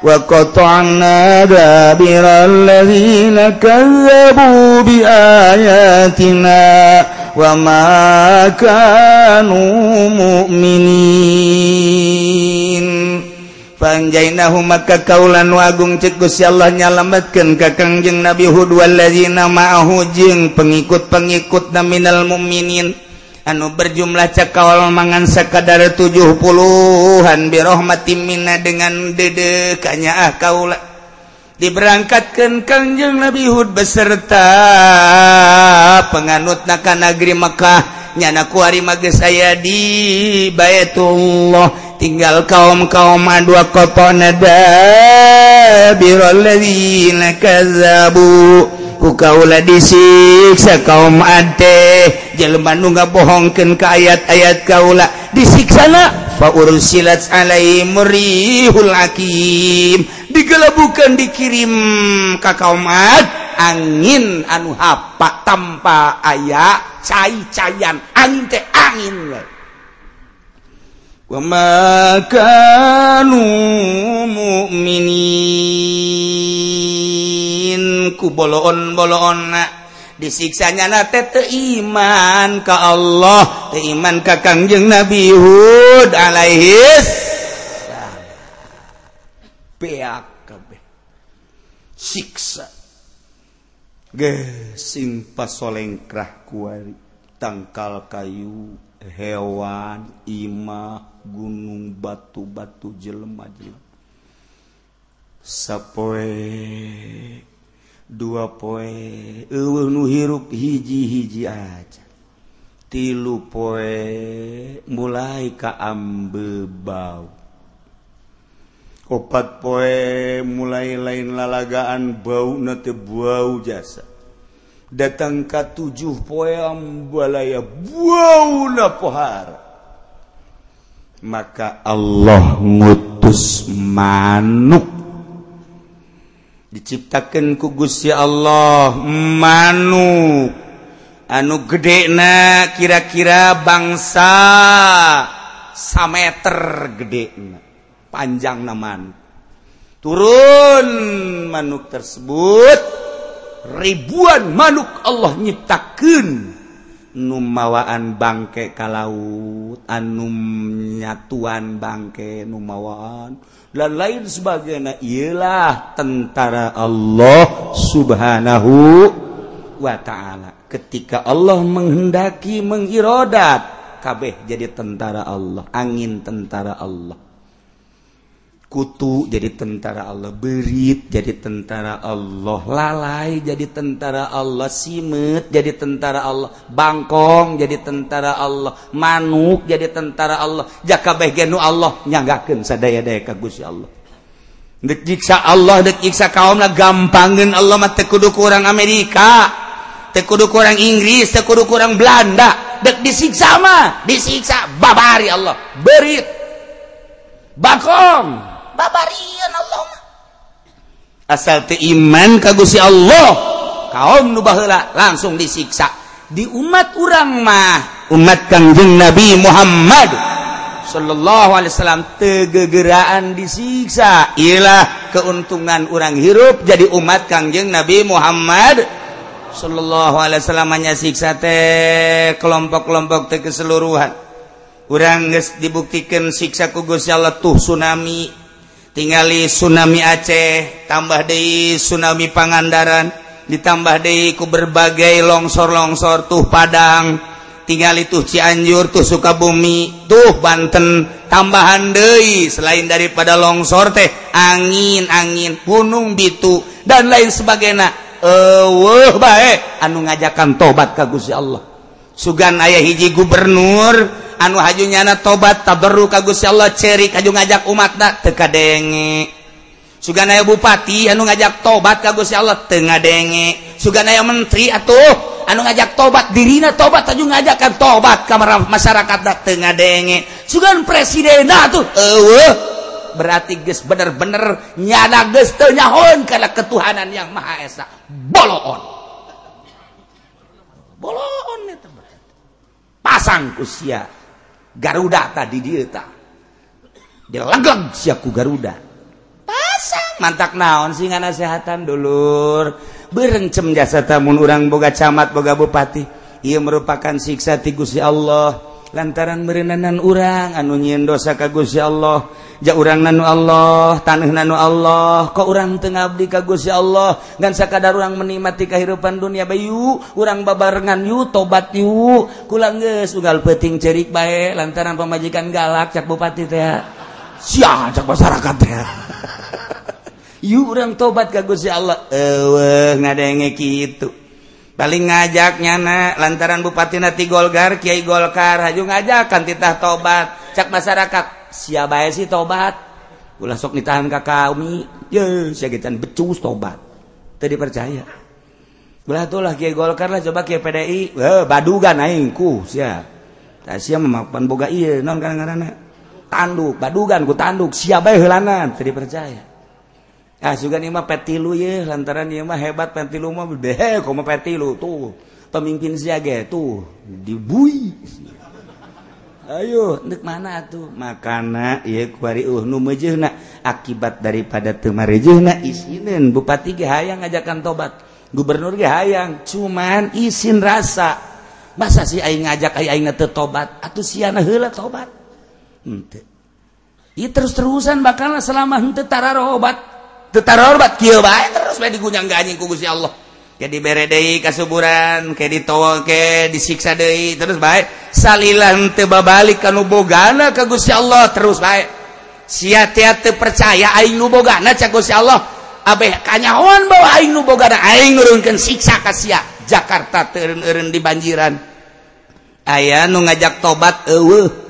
وقطعنا دابر الذين كذبوا بآياتنا وما كانوا مؤمنين Panjainahu maka kaulan wagung cekus ya Allah nyalamatkan kakangjeng Nabi Hud walladzina ma'ahu jeung pengikut-pengikut minal mu'minin anu berjumlah cekawal mangan sekadar 70-an birrahmati Mina dengan dedeknya ah kaula. Diberangkatkan Kangjeng Nabi Hud beserta penganut naka negeri Mekah nyana kuari mage saya di Baitullah. Tinggal kaum-kaum dua kotona dabiralladzina kazzabu ku kaula disiksa kaum ante jelema nu ngabohongkeun ka ayat-ayat kaula. Disiksana fa silat alai murihul akim digelebukan dikirim ka kaum ad. Angin anu hapa tanpa aya cai-cayan angin teh angin wa ma kanu mu'minin. ku bolon-bolon disiksanya na iman ka Allah iman ka Kangjeng Nabi Hud alaihis siksa. Gesing pasolengkrah kuari tangkal kayu hewan imah gunung batu-batu jelema-jelema. Sapoe dua poe nu hirup hiji-hiji aja. Tilu poe mulai kaambebau opat poe mulai lain lalagaan bau nate bau jasa. Datang ka tujuh poe ambalaya bau na pohara. Maka Allah ngutus manuk diciptakan kugus ya Allah manuk anu gede na kira-kira bangsa sameter gede panjang naman. Turun manuk tersebut ribuan manuk Allah nyiptakan numawaan bangke ka laut anum nyatuan bangke numawaan dan lain sebagainya ialah tentara Allah subhanahu wa ta'ala. Ketika Allah menghendaki mengirodat kabeh jadi tentara Allah angin tentara Allah. kutu jadi tentara Allah berit jadi tentara Allah lalai jadi tentara Allah simet jadi tentara Allah bangkong jadi tentara Allah manuk jadi tentara Allah jaka genu Allah nyagakeun sadaya-daya ka Gusti Allah. Dek Allah dek kaum lah gampangin Allah mah teu kudu kurang Amerika teu kudu kurang Inggris teu kudu kurang Belanda. Dek disiksa mah disiksa babari Allah berit bakong babarian Allah asal teu iman ka Gusti Allah kaum nu baheula langsung disiksa. Di umat urang mah umat Kangjeng Nabi Muhammad sallallahu alaihi tegegeraan disiksa. Ilah keuntungan orang hirup jadi umat Kangjeng Nabi Muhammad sallallahu alaihi nya siksa teh kelompok-kelompok teh keseluruhan. Urang geus dibuktikan siksa ku Gusti Allah tuh tsunami. tinggali tsunami Aceh tambah De tsunami Pangandaran ditambah Deiku berbagai longsor-longsor tuh Padang tinggali tuh Cianjur tuh Sukabumi tuh Banten tambahan Dei selain daripada longsor teh angin angin gunung bitu dan lain sebagainya. Eh baik anu ngajakan tobat kagus ya Allah. Sugan ayah hiji gubernur anu hajunyana tobat taberru kagus Allah ceri kaju ngajak umatna teka denge suganaya bupati anu ngajak tobat kagus Allah tengah denge suganaya menteri atuh anu ngajak tobat dirina tobat kaju ngajakkan tobat kamar masyarakat da tengah denge sugan presiden atuh eueuh. Berarti geus bener-bener nyana geus teu nyahon kana ketuhanan yang maha esa. Boloon. Boloon eta pasang usia. Garuda tadi dieta dilegeg siaku Garuda. Pasang mantak naon sih nasehatan dulur. Berencem jasa tamun orang boga camat boga bupati. Ia merupakan siksa ti Gusti Allah. lantaran merenanan urang anu nyiin dosa kagusya Allah. Ja urang nanu Allah tanah nanu Allah. Kok urang tengah abdi kagusya Allah. Dan sakadar urang menikmati kehidupan dunia bayu urang babarengan yu tobat yu. Kulangges ugal peting cerik baik lantaran pemajikan galak cak bupati teh. Sia cak masyarakat teh. Yu urang tobat kagusya Allah. Eh ngadenge gitu paling ngajak nyana lantaran Bupati Nati Golkar Kiai Golkar haju ngajak kan titah tobat. Cak masyarakat siapa ya sih tobat? Ulah sok nitahan kakak umi ye siagetan becus tobat. Tadi percaya ulah tuh lah Kiai Golkar lah coba Kiai PDI eh badugan aing ku sia sia memakan boga iya non kan ngarana tanduk badugan ku tanduk siapa helanan tadi percaya Ah, juga nih mah petilu ya, lantaran ya mah hebat petilu mah deh, koma petilu tuh pemimpin siaga tuh dibui. Ayo, nek mana tuh makana ya kuari uh nu mejehna akibat daripada temarejehna isinen bupati ge hayang ngajakan tobat, gubernur ge hayang cuman isin rasa. Masa sih aing ngajak aing aing teu tobat atuh siana heula tobat. Henteu. Ieu terus-terusan bakal selama henteu tararo obat tetar obat kieu bae terus bae digunyang-ganjing ku Gusti Allah. Ya dibere deui kasuburan, ke ditoke, disiksa deui terus bae salilan teu babalik kana bogana ka Gusti Allah terus bae. Sia-sia teu percaya aing nu bogana ca Gusti Allah. Abeh kanyahoan bawa aing nu aing nurunkeun siksa ka sia. Jakarta teu eureun di banjiran. Aya nu ngajak tobat eueuh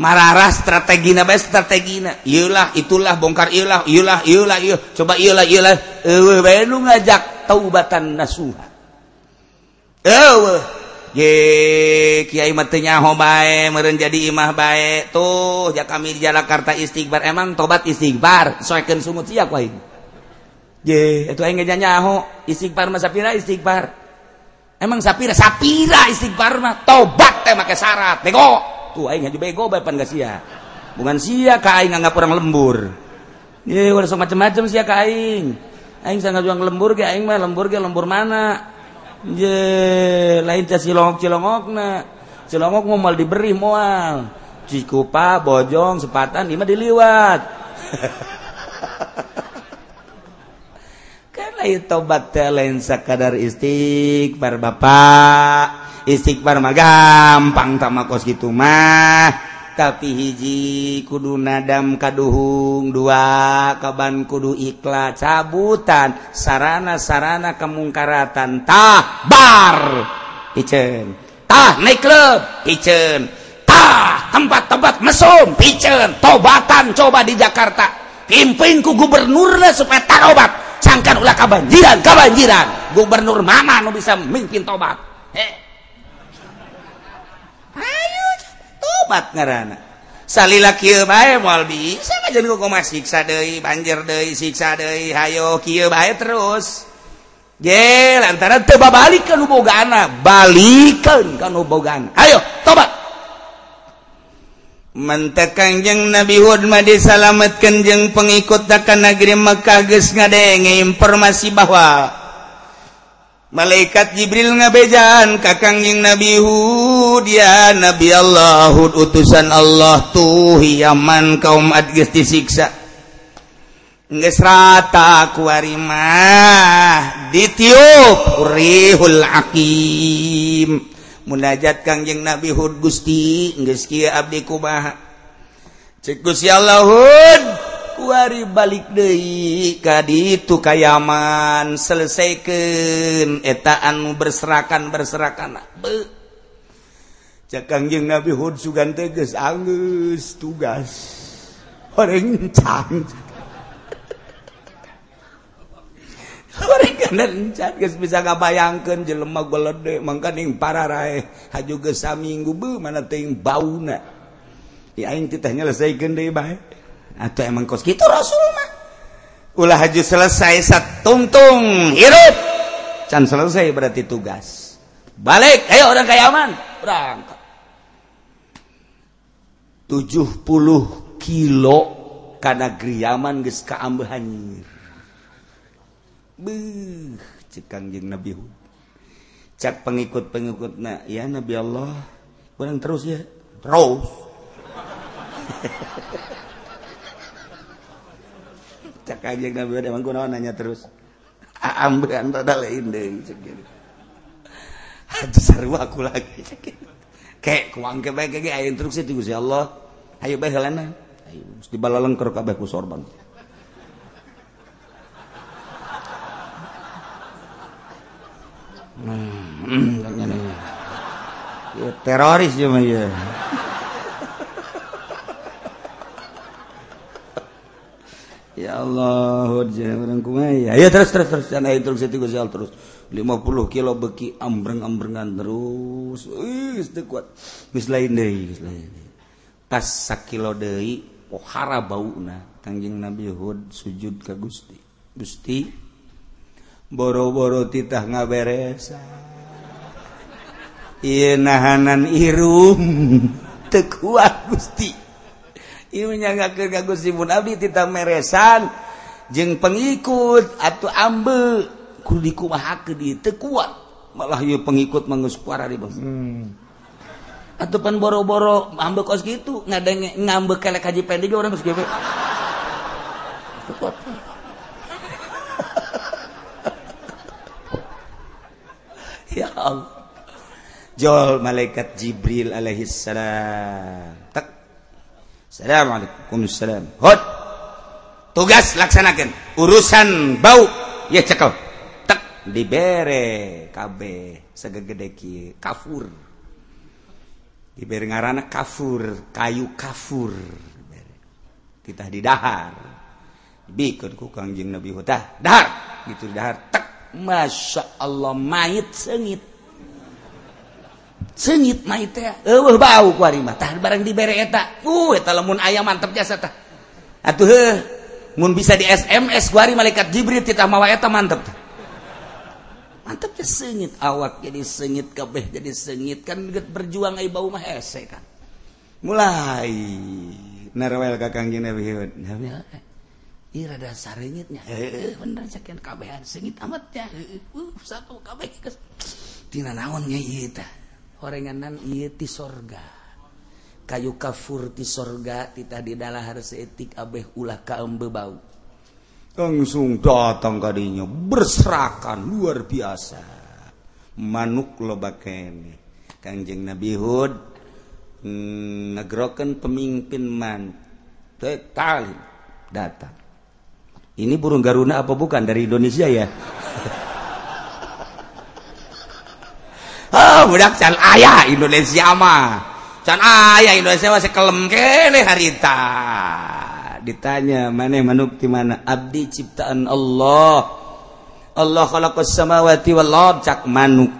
mararah strategi na strategi na ilah itulah bongkar yulah yulah yulah ilah iya. coba yulah yulah wah bae lu ngajak taubatan nasuha. Eueuh ye kiai mah teu nyaho bae meureun jadi imah bae. Tuh ja kami di Jakarta istighfar. Emang tobat istighfar? Soekeun sumut sia ku aing ye eta aing ngejanya nyaho istighfar mah sapira istighfar. Emang sapira sapira istighfar mah tobat teh make syarat. Bego tuh aing haju bego bapan gak sia. Bukan sia ka aing nganggap orang lembur. Ye udah so macam-macam sia ka aing. Aing sangat juang lembur ge aing mah lembur ge lembur mana? Je lain teh cilongok cilongok mau mal diberi moal. Cikupa bojong sepatan lima diliwat. Kan lain tobat teh lain sakadar istighfar bapak istighfar mah gampang tama kos gitu mah. Tapi hiji kudu nadam kaduhung dua kaban kudu ikhlas cabutan sarana-sarana kemungkaratan tah bar. Piceun tah naik klub piceun tah tempat-tempat mesum piceun tobatan coba di Jakarta. Pimpin ku gubernurna supaya tarobat. Sangkan ulah kabanjiran kabanjiran. Gubernur mana nu bisa mimpin tobat. Eh papat ngaran salila siksa deui banjir deui siksa deui hayo terus. Je antara tebabalik kan bogana balikan kan bogan ayo tobat. Mentekanjeng Nabi Hud Madi salamet jeung pengikut takkan negeri Mekah geus ngadenge informasi bahwa malaikat Jibril ngabejaan kakangjing Nabi Hud. Ya Nabi Allah Hud utusan Allah tuh Yaman kaum adges disiksa. Geus rata kuari ditiup urihul akim munajat kangjeng Nabi Hud Gusti geus kieu abdi kumaha? Cek Gusti Allah Hud. kuari balik Dei tadi itu Kayaman selesaikan. Etaanmu berserakan berserakan. Be. Nabi Hud sugan teges Angus tugas. Orang bisa bayangkan jelemah golede mangkaning para rae. Haju geus saminggu be mana teuing bauna di aing titahnya lesai deui bae. atau emang kos gitu Rasul mah. Ulah haji selesai satungtung hirup. Can selesai berarti tugas. Balik ayo orang kaya aman berangkat. 70 kilo karena griaman geus kaambeuh hanyir beuh cekang jeung Nabi Hud. Cak pengikut-pengikutna ya Nabi Allah kurang terus ya? Terus. cak aja nabi emang gue nanya terus. Ambekan rada lain deh cek gitu. Aduh sarua aku lagi cek gitu. Kek kuang ke baik lagi ayo instruksi tuh si Allah. Ayo baik helena. Ayo mesti balaleng keruk abah ku sorban. Hmm, hmm, hmm, hmm teroris cuma ya. Allah terus terus terus. Terus 50 kilo beki ambreng-ambrengan terus. Kuat. Mis lain deui pas sakilo deui pohara bauna kanjing Nabi Hud sujud ka Gusti. Gusti boro-boro titah ngaberes nahanan Irung tekuat Gusti. Meresan. Jeng pengikut atau ambe kuliku kuat. Malah pengikut mengusuara di hmm. ataupun boro-boro ambe kos gitu nga ngambek kaji pendek orang ya Allah. Jol malaikat Jibril alaihissalam. Tak Assalamualaikum salam. Hod. Tugas laksanakan urusan bau ya cekel. Tek dibere KB segede kafur. diberi ngaranna kafur, kayu kafur. kita di dahar. Bikeun ku Kangjeng Nabi hutah. Dahar, gitu dahar. Tek Masya Allah mayit sengit sengit naik teh. Eueuh bau ku ari mah. Tah barang dibere eta. Uh eta lamun aya mantep jasa tah. Atuh heuh. Mun bisa di SMS ku ari malaikat Jibril titah mawa eta mantep mantep ya sengit awak jadi sengit kabeh jadi sengit kan berjuang ai bau mah hese kan. Mulai. Narwel kakang gini biheut eh. Iya rada sarengitnya, heeh. Bener cakian kabehan. Sengit amat ya. Uh, satu kabeh tina naon nya ieu teh. oranganan ti sorga. Kayu kafur ti sorga titah didalah harus etik Abeh ulah kaum bebau langsung datang kadinya berserakan luar biasa. Manuk loba bakene. Kangjeng Nabi Hud mm, ngegroken pemimpin man. Kali datang. Ini burung Garuna apa bukan? Dari Indonesia ya? Wah budak can ayah Indonesia mah. Can ayah Indonesia masih kelem kene harita. Ditanya mana manuk di mana? Abdi ciptaan Allah. Allah khalaqas samawati wal ard cak manuk.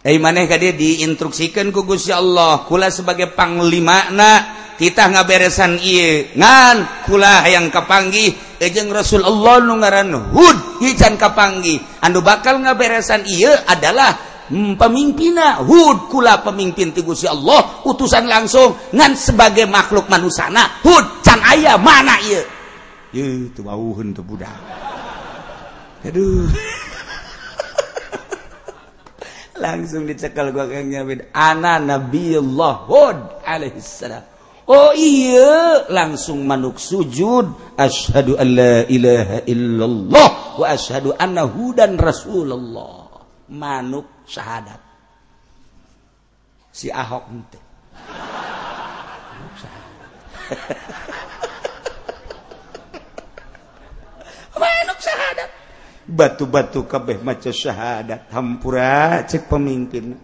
Eh maneh dia diinstruksikan ku Gusti Allah kula sebagai panglima na kita ngaberesan ieu ngan kula hayang kapanggih eh, ejeng Rasulullah nu ngaran Hud hican kapanggih anu bakal ngaberesan ieu adalah hmm, pemimpina Hud kula pemimpin tigusi Allah utusan langsung ngan sebagai makhluk manusana. Hud can ayah mana iya itu tuh bauhun tuh budak. Aduh. Langsung dicekal gua kang nyabit ana nabiyullah Hud alaihissalam Oh iya langsung manuk sujud. Asyhadu alla ilaha illallah wa asyhadu anna hudan rasulullah. Manuk syahadat. Si Ahok ente. Manuk syahadat. Batu-batu kabeh maca syahadat. Hampura cek pemimpin.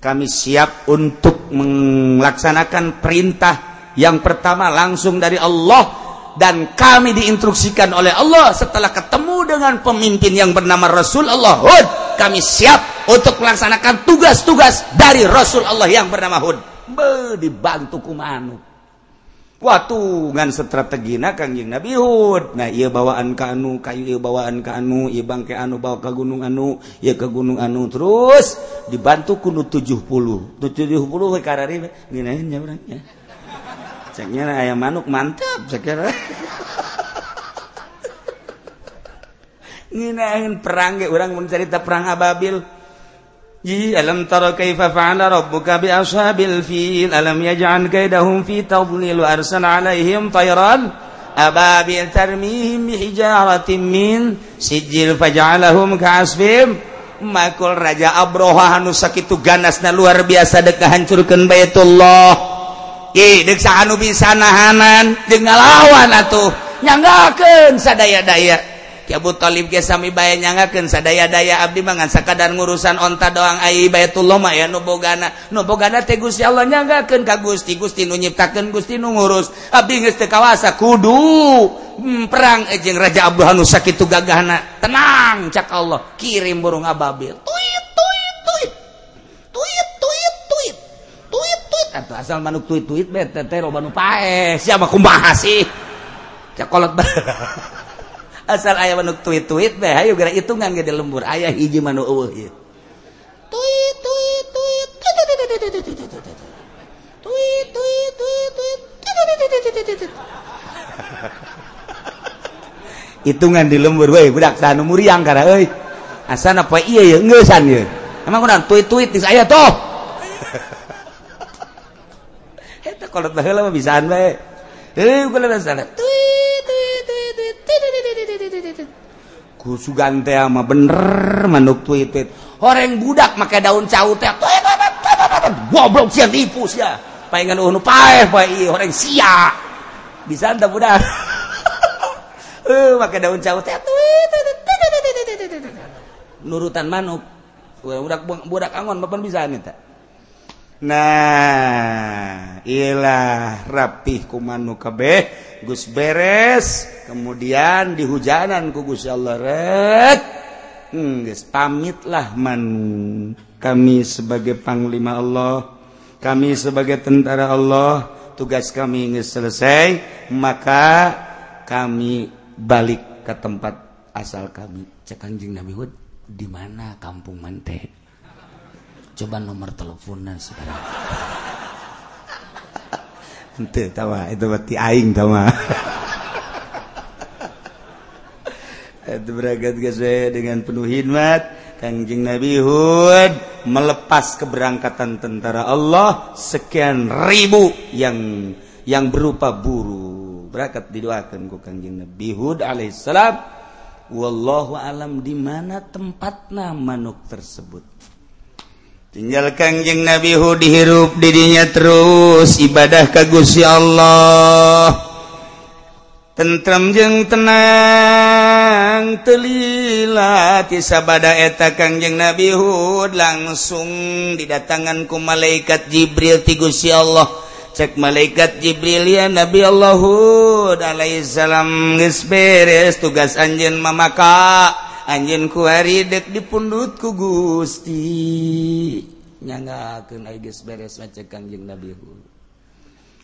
Kami siap untuk melaksanakan perintah yang pertama langsung dari Allah dan kami diinstruksikan oleh Allah setelah ketemu dengan pemimpin yang bernama Rasul Allah Hud kami siap untuk melaksanakan tugas-tugas dari Rasul Allah yang bernama Hud. Be, dibantu kumanu. Waktu ngan strategina kangjeng Nabi Hud. Nah iya bawaan ke anu, kayu iya bawaan ke anu, iya bangke anu bawa ke gunung anu, iya ke gunung anu. Terus dibantu kudu 70. 70 karari, ginain ya orangnya. Ceknya ayam manuk mantap, saya kira. nginain perang ge urang mun carita perang Ababil. Ji alam tara kaifa fa'ala rabbuka bi ashabil fil? Alam yaj'al kaidahum fi tadlil wa arsala alaihim tayran? Ababil tarmihim bi hijaratin min sijil faj'alahum ka'asfim? Makul raja abroha anu sakitu ganasna luar biasa dek hancurkeun Baitullah. Ih deuk sahanu bisa nahanan jeung ngalawan atuh. Nyanggakeun sadaya-daya. Abu Thalib gesami bae nyangakeun sadaya-daya abdi mangan sakadar ngurusan onta doang ai Baitullah mah ya nu bogana. Nu bogana teh Gusti Allah nyanggakeun ka Gusti, Gusti nu nyiptakeun, Gusti nu ngurus. Abdi geus teu kawasa kudu hmm, perang eh, jeung Raja Abu Hanu sakitu gagahna. Tenang cak Allah, kirim burung ababil. Tuit tuit tuit. Tuit tuit tuit. Tuit tuit eh, atuh asal manuk tuit tuit bet teh loba nu paes. Siapa kumaha sih? Cakolot bae. asal ayah menuk tweet tweet beh ayo gara hitungan gede lembur. Ayah hiji manu eueuh Tweet tweet tweet tweet tweet tweet tweet hitungan di lembur tweet budak tweet tweet tweet tweet tweet apa tweet tweet tweet tweet emang tweet tweet-tweet tweet tweet toh. Tweet tweet tweet tweet tweet tweet tweet tweet salah tweet tweet kusugan teh mah bener manuk tweet tweet orang budak make daun cau teh goblok sia tipu sia paingan unu paeh pae orang sia bisa anda budak eh make daun cau teh nurutan manuk budak budak angon mapan bisa nih Nah Ilah rapih kumanu kabeh Gus beres. Kemudian di hujanan ku Gusti Allah rek. Hmm, guys, pamitlah man. Kami sebagai panglima Allah kami sebagai tentara Allah tugas kami ingin selesai maka kami balik ke tempat asal kami. Cek Nabi Hud di mana kampung Mante coba nomor teleponan sekarang. Ente tawa itu berarti aing tawa. Itu berangkat ke saya dengan penuh hikmat. Kanjeng Nabi Hud melepas keberangkatan tentara Allah sekian ribu yang yang berupa buru. Berangkat didoakan ku Kanjeng Nabi Hud alaihissalam. Wallahu alam di mana tempatnya manuk tersebut tinggal Kangjeng Nabi Hu dihirup dirinya terus ibadah kagusi Allah. Tentrem jeng tenang telilahtisabada eta Kangjeng Nabi Hud langsung didatanganku malaikat Jibril tigusi Allah. Cek malaikat Jibril ya Nabi Allahud Alaihissalam beres tugas Anjen Mamaka. anj kuaridek dipundut ku Gusti. Nyanga beres kanjeng Nabi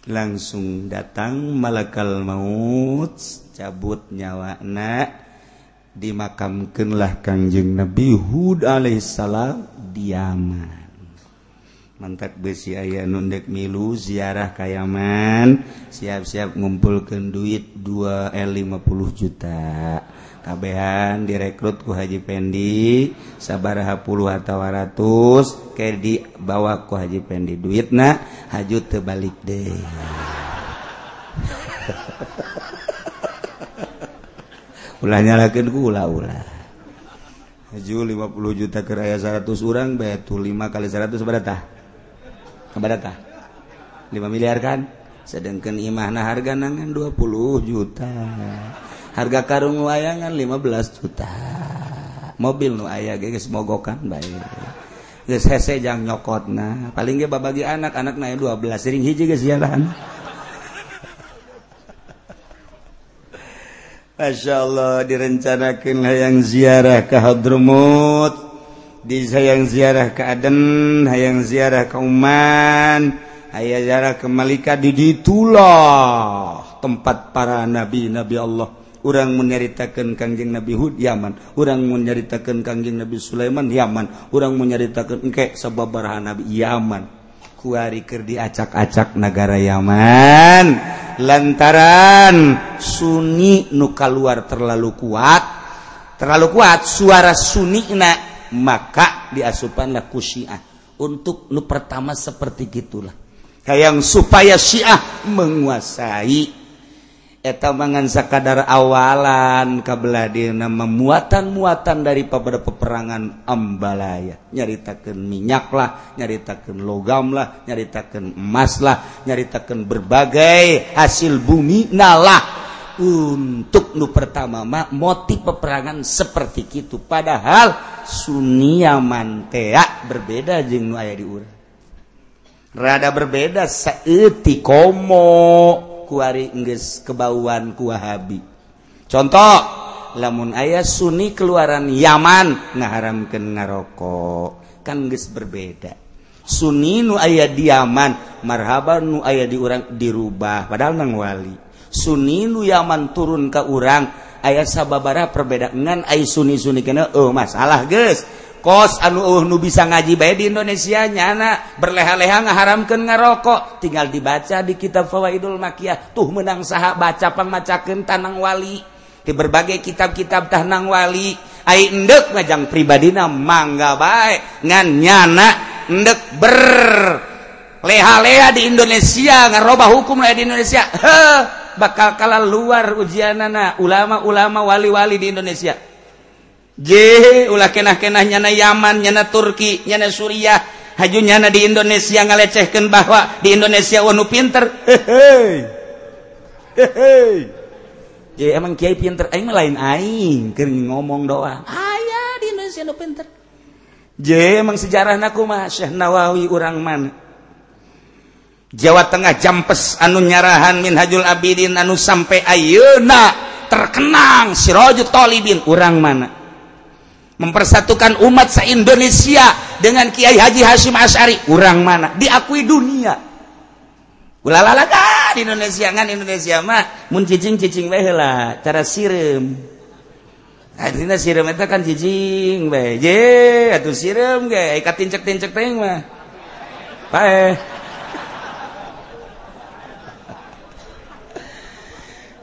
langsung datang malakal maut cabut nyawana dimakamkanlah Kanjeng Nabi Hud Alaihissalam diaman. Mantap besi ayah nundek milu ziarah kayaman siap-siap ngumpulkan duit 2 L 50 juta. kabehan direkrut ku Haji Pendi sabarha puluh atau ratus ke di bawa ku Haji Pendi duit na haju tebalik deh. Ulah nyalakan ku ulah ulah. Haju 50 juta keraya 100 orang betul 5 kali 100 seberapa keberapa 5 miliar kan? Sedangkan imahna harga nangan 20 juta. harga karung wayangan 15 juta. Mobil nu aya geus mogokan bae. Geus hese jang nyokotna. Paling ge babagi anak anak na 12 sering hiji geus jalan. Masya Allah direncanakan hayang ziarah ke Hadrumut di hayang ziarah ke Aden hayang ziarah ke Uman hayang ziarah ke Malika di ditulah tempat para nabi nabi Allah. urang menyaritakan Kangjeng Nabi Hud Yaman. Orang menyaritakan Kangjeng Nabi Sulaiman Yaman. Orang menyaritakan engke sababaraha Nabi Yaman. Kuari keur diacak-acak negara Yaman. Lantaran Sunni nu luar terlalu kuat terlalu kuat suara Sunni na maka diasupanlah kusyiah untuk nu pertama seperti gitulah. Kayak supaya Syiah menguasai eta mangan sakadar awalan kabeladina memuatan-muatan dari pada peperangan Ambalaya. Nyaritakan minyaklah nyaritakan logamlah nyaritakan emaslah nyaritakan berbagai hasil bumi nalah. Untuk nu pertama mah motif peperangan seperti itu padahal Sunia mantea berbeda jeung nu aya di urang. Rada berbeda seeti komo. kuari nges kebauan kuahabi contoh lamun ayah Sunni keluaran Yaman ngaharamkan ngarokok kan nges berbeda. Sunni nu ayah di Yaman marhaban nu ayah diurang dirubah padahal nangwali Sunni nu Yaman turun ke urang ayah sababara perbedaan ai Sunni Sunni kena oh masalah guys kos anu uh, nu bisa ngaji baik di Indonesia nyana. Berleha-leha ngaharamkan ngarokok. Tinggal dibaca di kitab Fawaidul Makiyah. Tuh menang saha baca pangmacakeun Tanang Wali. Di berbagai kitab-kitab Tanang Wali ai endek ngajang pribadina mangga baik ngan nyana endek ber. Leha-leha di Indonesia ngarobah hukum di Indonesia. Heh, bakal kalah luar ujianana ulama-ulama wali-wali di Indonesia. je ulah kenah-kenah nyana Yaman nyana Turki nyana Suriah. Haju nyana di Indonesia ngalecehkan bahwa di Indonesia wanu pinter. Hehe je emang kiai pinter? Aing lain aing keur ngomong doa. aya di Indonesia nu pinter. Je emang sejarahna kumaha Syekh Nawawi urang mana Jawa Tengah jampes anu nyarahan Minhajul abidin anu sampai ayeuna terkenang sirojut Talibin urang mana? Mempersatukan umat se-Indonesia dengan Kiai Haji Hashim Asyari urang mana? Diakui dunia. Ulalala di Indonesia kan Indonesia mah mun cicing cicing bae lah cara sirem. Artinya sirem itu kan cicing bae je atuh sirem ge ika tincek-tincek teh mah. Pae.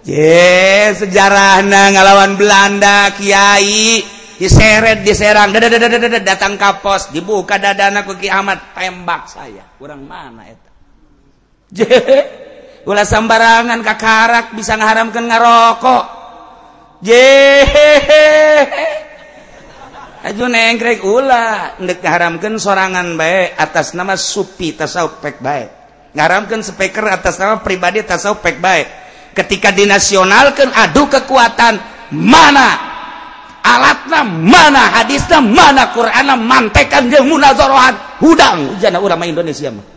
Je sejarahna ngalawan Belanda Kiai diseret diserang dada, dada, dada, datang kapos dibuka dadana ku Ki Ahmad tembak saya. Kurang mana eta? Ulah sembarangan kakarak bisa ngaharamkeun ngarokok. Je aju nengkrek ulah ndek ngaharamkeun sorangan bae atas nama supi tasawuf pek bae. Ngaharamkeun speaker atas nama pribadi tasawuf pek bae. Ketika dinasionalkeun adu kekuatan mana alatna mana hadisnya mana Quran mantekan dia munazorohan hudang jana ulama Indonesia mah.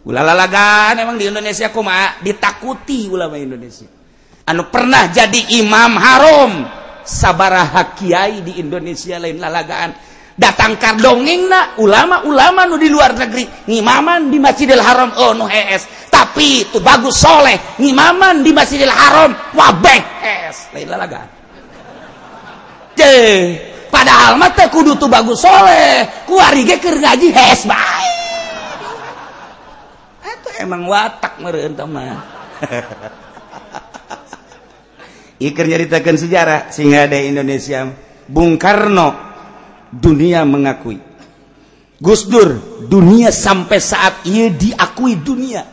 Ulalalagan emang di Indonesia kumaha ditakuti ulama Indonesia. Anu pernah jadi imam haram sabaraha kiai di Indonesia lain lalagaan. Datang kar dongengna ulama-ulama nu di luar negeri ngimaman di Masjidil Haram oh nu es tapi itu bagus soleh ngimaman di Masjidil Haram wabeh es lain lalagaan. Padahal mata kudu tuh bagus soleh. Kuari ge keur ngaji hes bae. Itu emang watak meureun mah. Nyaritakan sejarah sehingga ada Indonesia Bung Karno dunia mengakui. Gus Dur dunia sampai saat ia diakui dunia.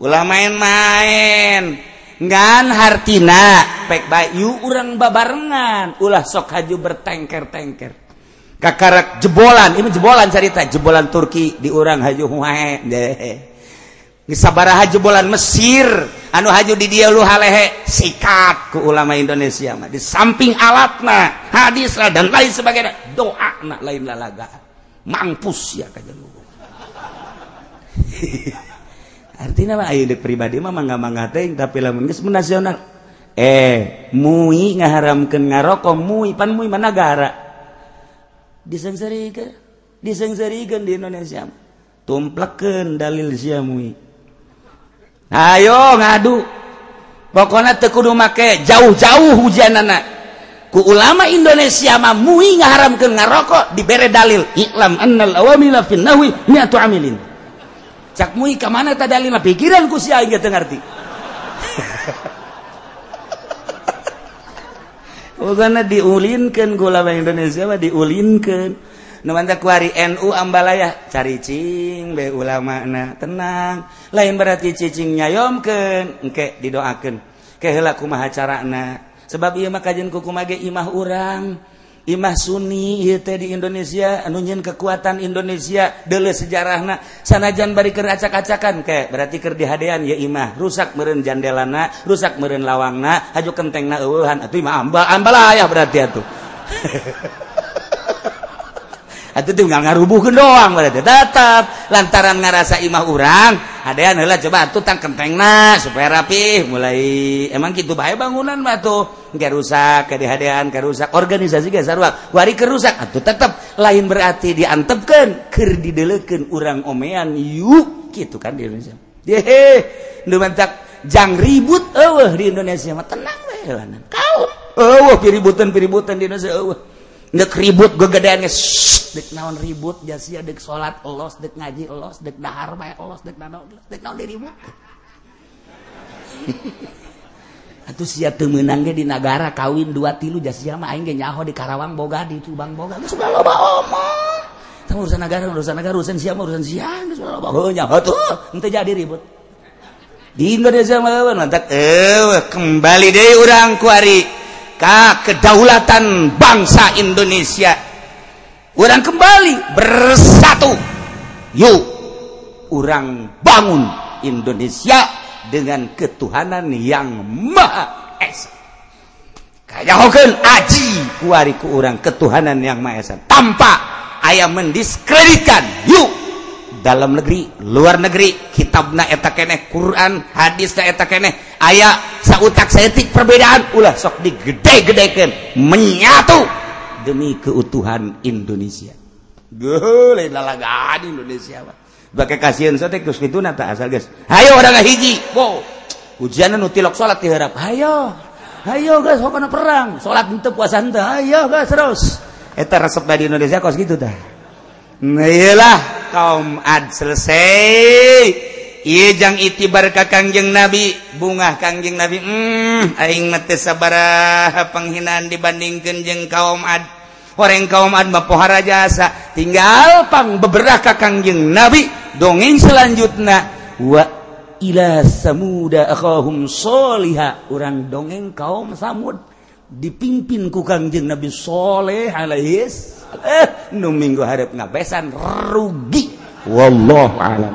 Ulah main-main ngan hartina. Pek bayu urang babarengan. Ulah sok haju bertengker-tengker. Kakarak jebolan. Ini jebolan cerita jebolan Turki di urang haju huae deh sabaraha jebolan Mesir. Anu haju di dia lu halehe. Sikat ku ulama Indonesia mah. Di samping alatna hadis lah dan lain sebagainya. Doa nak lain lalaga. Mampus ya kajeluhur artinya Ayu di pribadi mah mangga mangga teh tapi lamun geus nasional. Eh mui ngaharamkeun ngarokok mui pan mui mana gara? Disengsarikeun disengsarikeun di Indonesia tumplekeun dalil sia mui. Ayo ngadu. Pokoknya teu kudu make jauh-jauh hujanana. Ku ulama Indonesia mah mui ngaharamkeun ngarokok dibere dalil. Iklam annal awamila fin nahwi mi'atu amilin. cakmui ke mana tak dalil pikiran ku si aing teu ngarti Ogana diulinkan gula bang Indonesia mah diulinkan. Nu mantap kuari NU ambalaya caricing be ulama na tenang. Lain berarti cicing nyayomkeun engke didoakeun. Ke heula kumaha carana? Sebab ieu mah kajian ku kumage imah urang. Imah Sunni yete di Indonesia anunyin kekuatan Indonesia dele sejarahna sanajan bari keur acak-acakan ke berarti keur dihadean ya imah rusak meureun jandelana rusak meureun lawangna haju kentengna eueuhan atuh imah ambal ambalaya berarti atuh. Atuh tinggal ngarubuhkeun doang berarti tetap lantaran ngarasa imah urang adalah coba tutang kenteng nah supaya rapih. Mulai emang gitu bahaya bangunan mah nggak rusak kedehaan ke rusak. Organisasi gak sarua wari kerusak atau tetap lain berarti diantepkan ker dideleken urang omean yuk. Gitu kan di Indonesia. Deh nu jang ribut eueuh di Indonesia mah. Tenang we eueuh piributan piributan di Indonesia eueuh. Nek ribut gegedean dek naon ribut jasia dek salat Allah dek ngaji Allah dek dahar bae Allah dek naon dek naon diribut. Atuh sia teu meunang ge di nagara kawin dua tilu jasia mah aing ge nyaho di Karawang boga di Subang boga geus sudah loba oh, omong. Tah urusan negara urusan negara urusan sia urusan sia geus sudah loba heuh nyaho tuh henteu jadi ribut. Di Indonesia mah lantak eueuh kembali deui urang ku ari ka kedaulatan bangsa Indonesia. Orang kembali bersatu. Yuk orang bangun Indonesia dengan ketuhanan yang maha esa. Kayahokeun aji kuari ku orang ketuhanan yang maha esa. Tanpa ayam mendiskreditkan yuk. dalam negeri luar negeri kitab naeta keneh Quran hadis naeta keneh. Aya sautak setik perbedaan ulah sok digede-gedeken menyatu demi keutuhan Indonesia. Gole, Indonesia pakai kasihan asal Ayo orang hiji? Wow. nu tilok salat diharap ayo ayo guys hokana perang. Salat teu puasa ayo guys terus. Eta resep dari Indonesia kos gitu dah. Nelah kaum ad selesai. Ijang itibar ka Kangjeng Nabi bunga Kangjeng Nabi Hmm, aing mate sabaraha penghinaan dibandingkan jeung kaum ad. Orang kaum ad mapohara jasa tinggal pang beberapa ka Kangjeng Nabi dongeng selanjutnya wa ila samuda akhahum soliha orang dongeng kaum samud dipimpin ku Kangjeng Nabi Soleh alaihis eh nu minggu harap ngabesan rugi. Wallahu alam.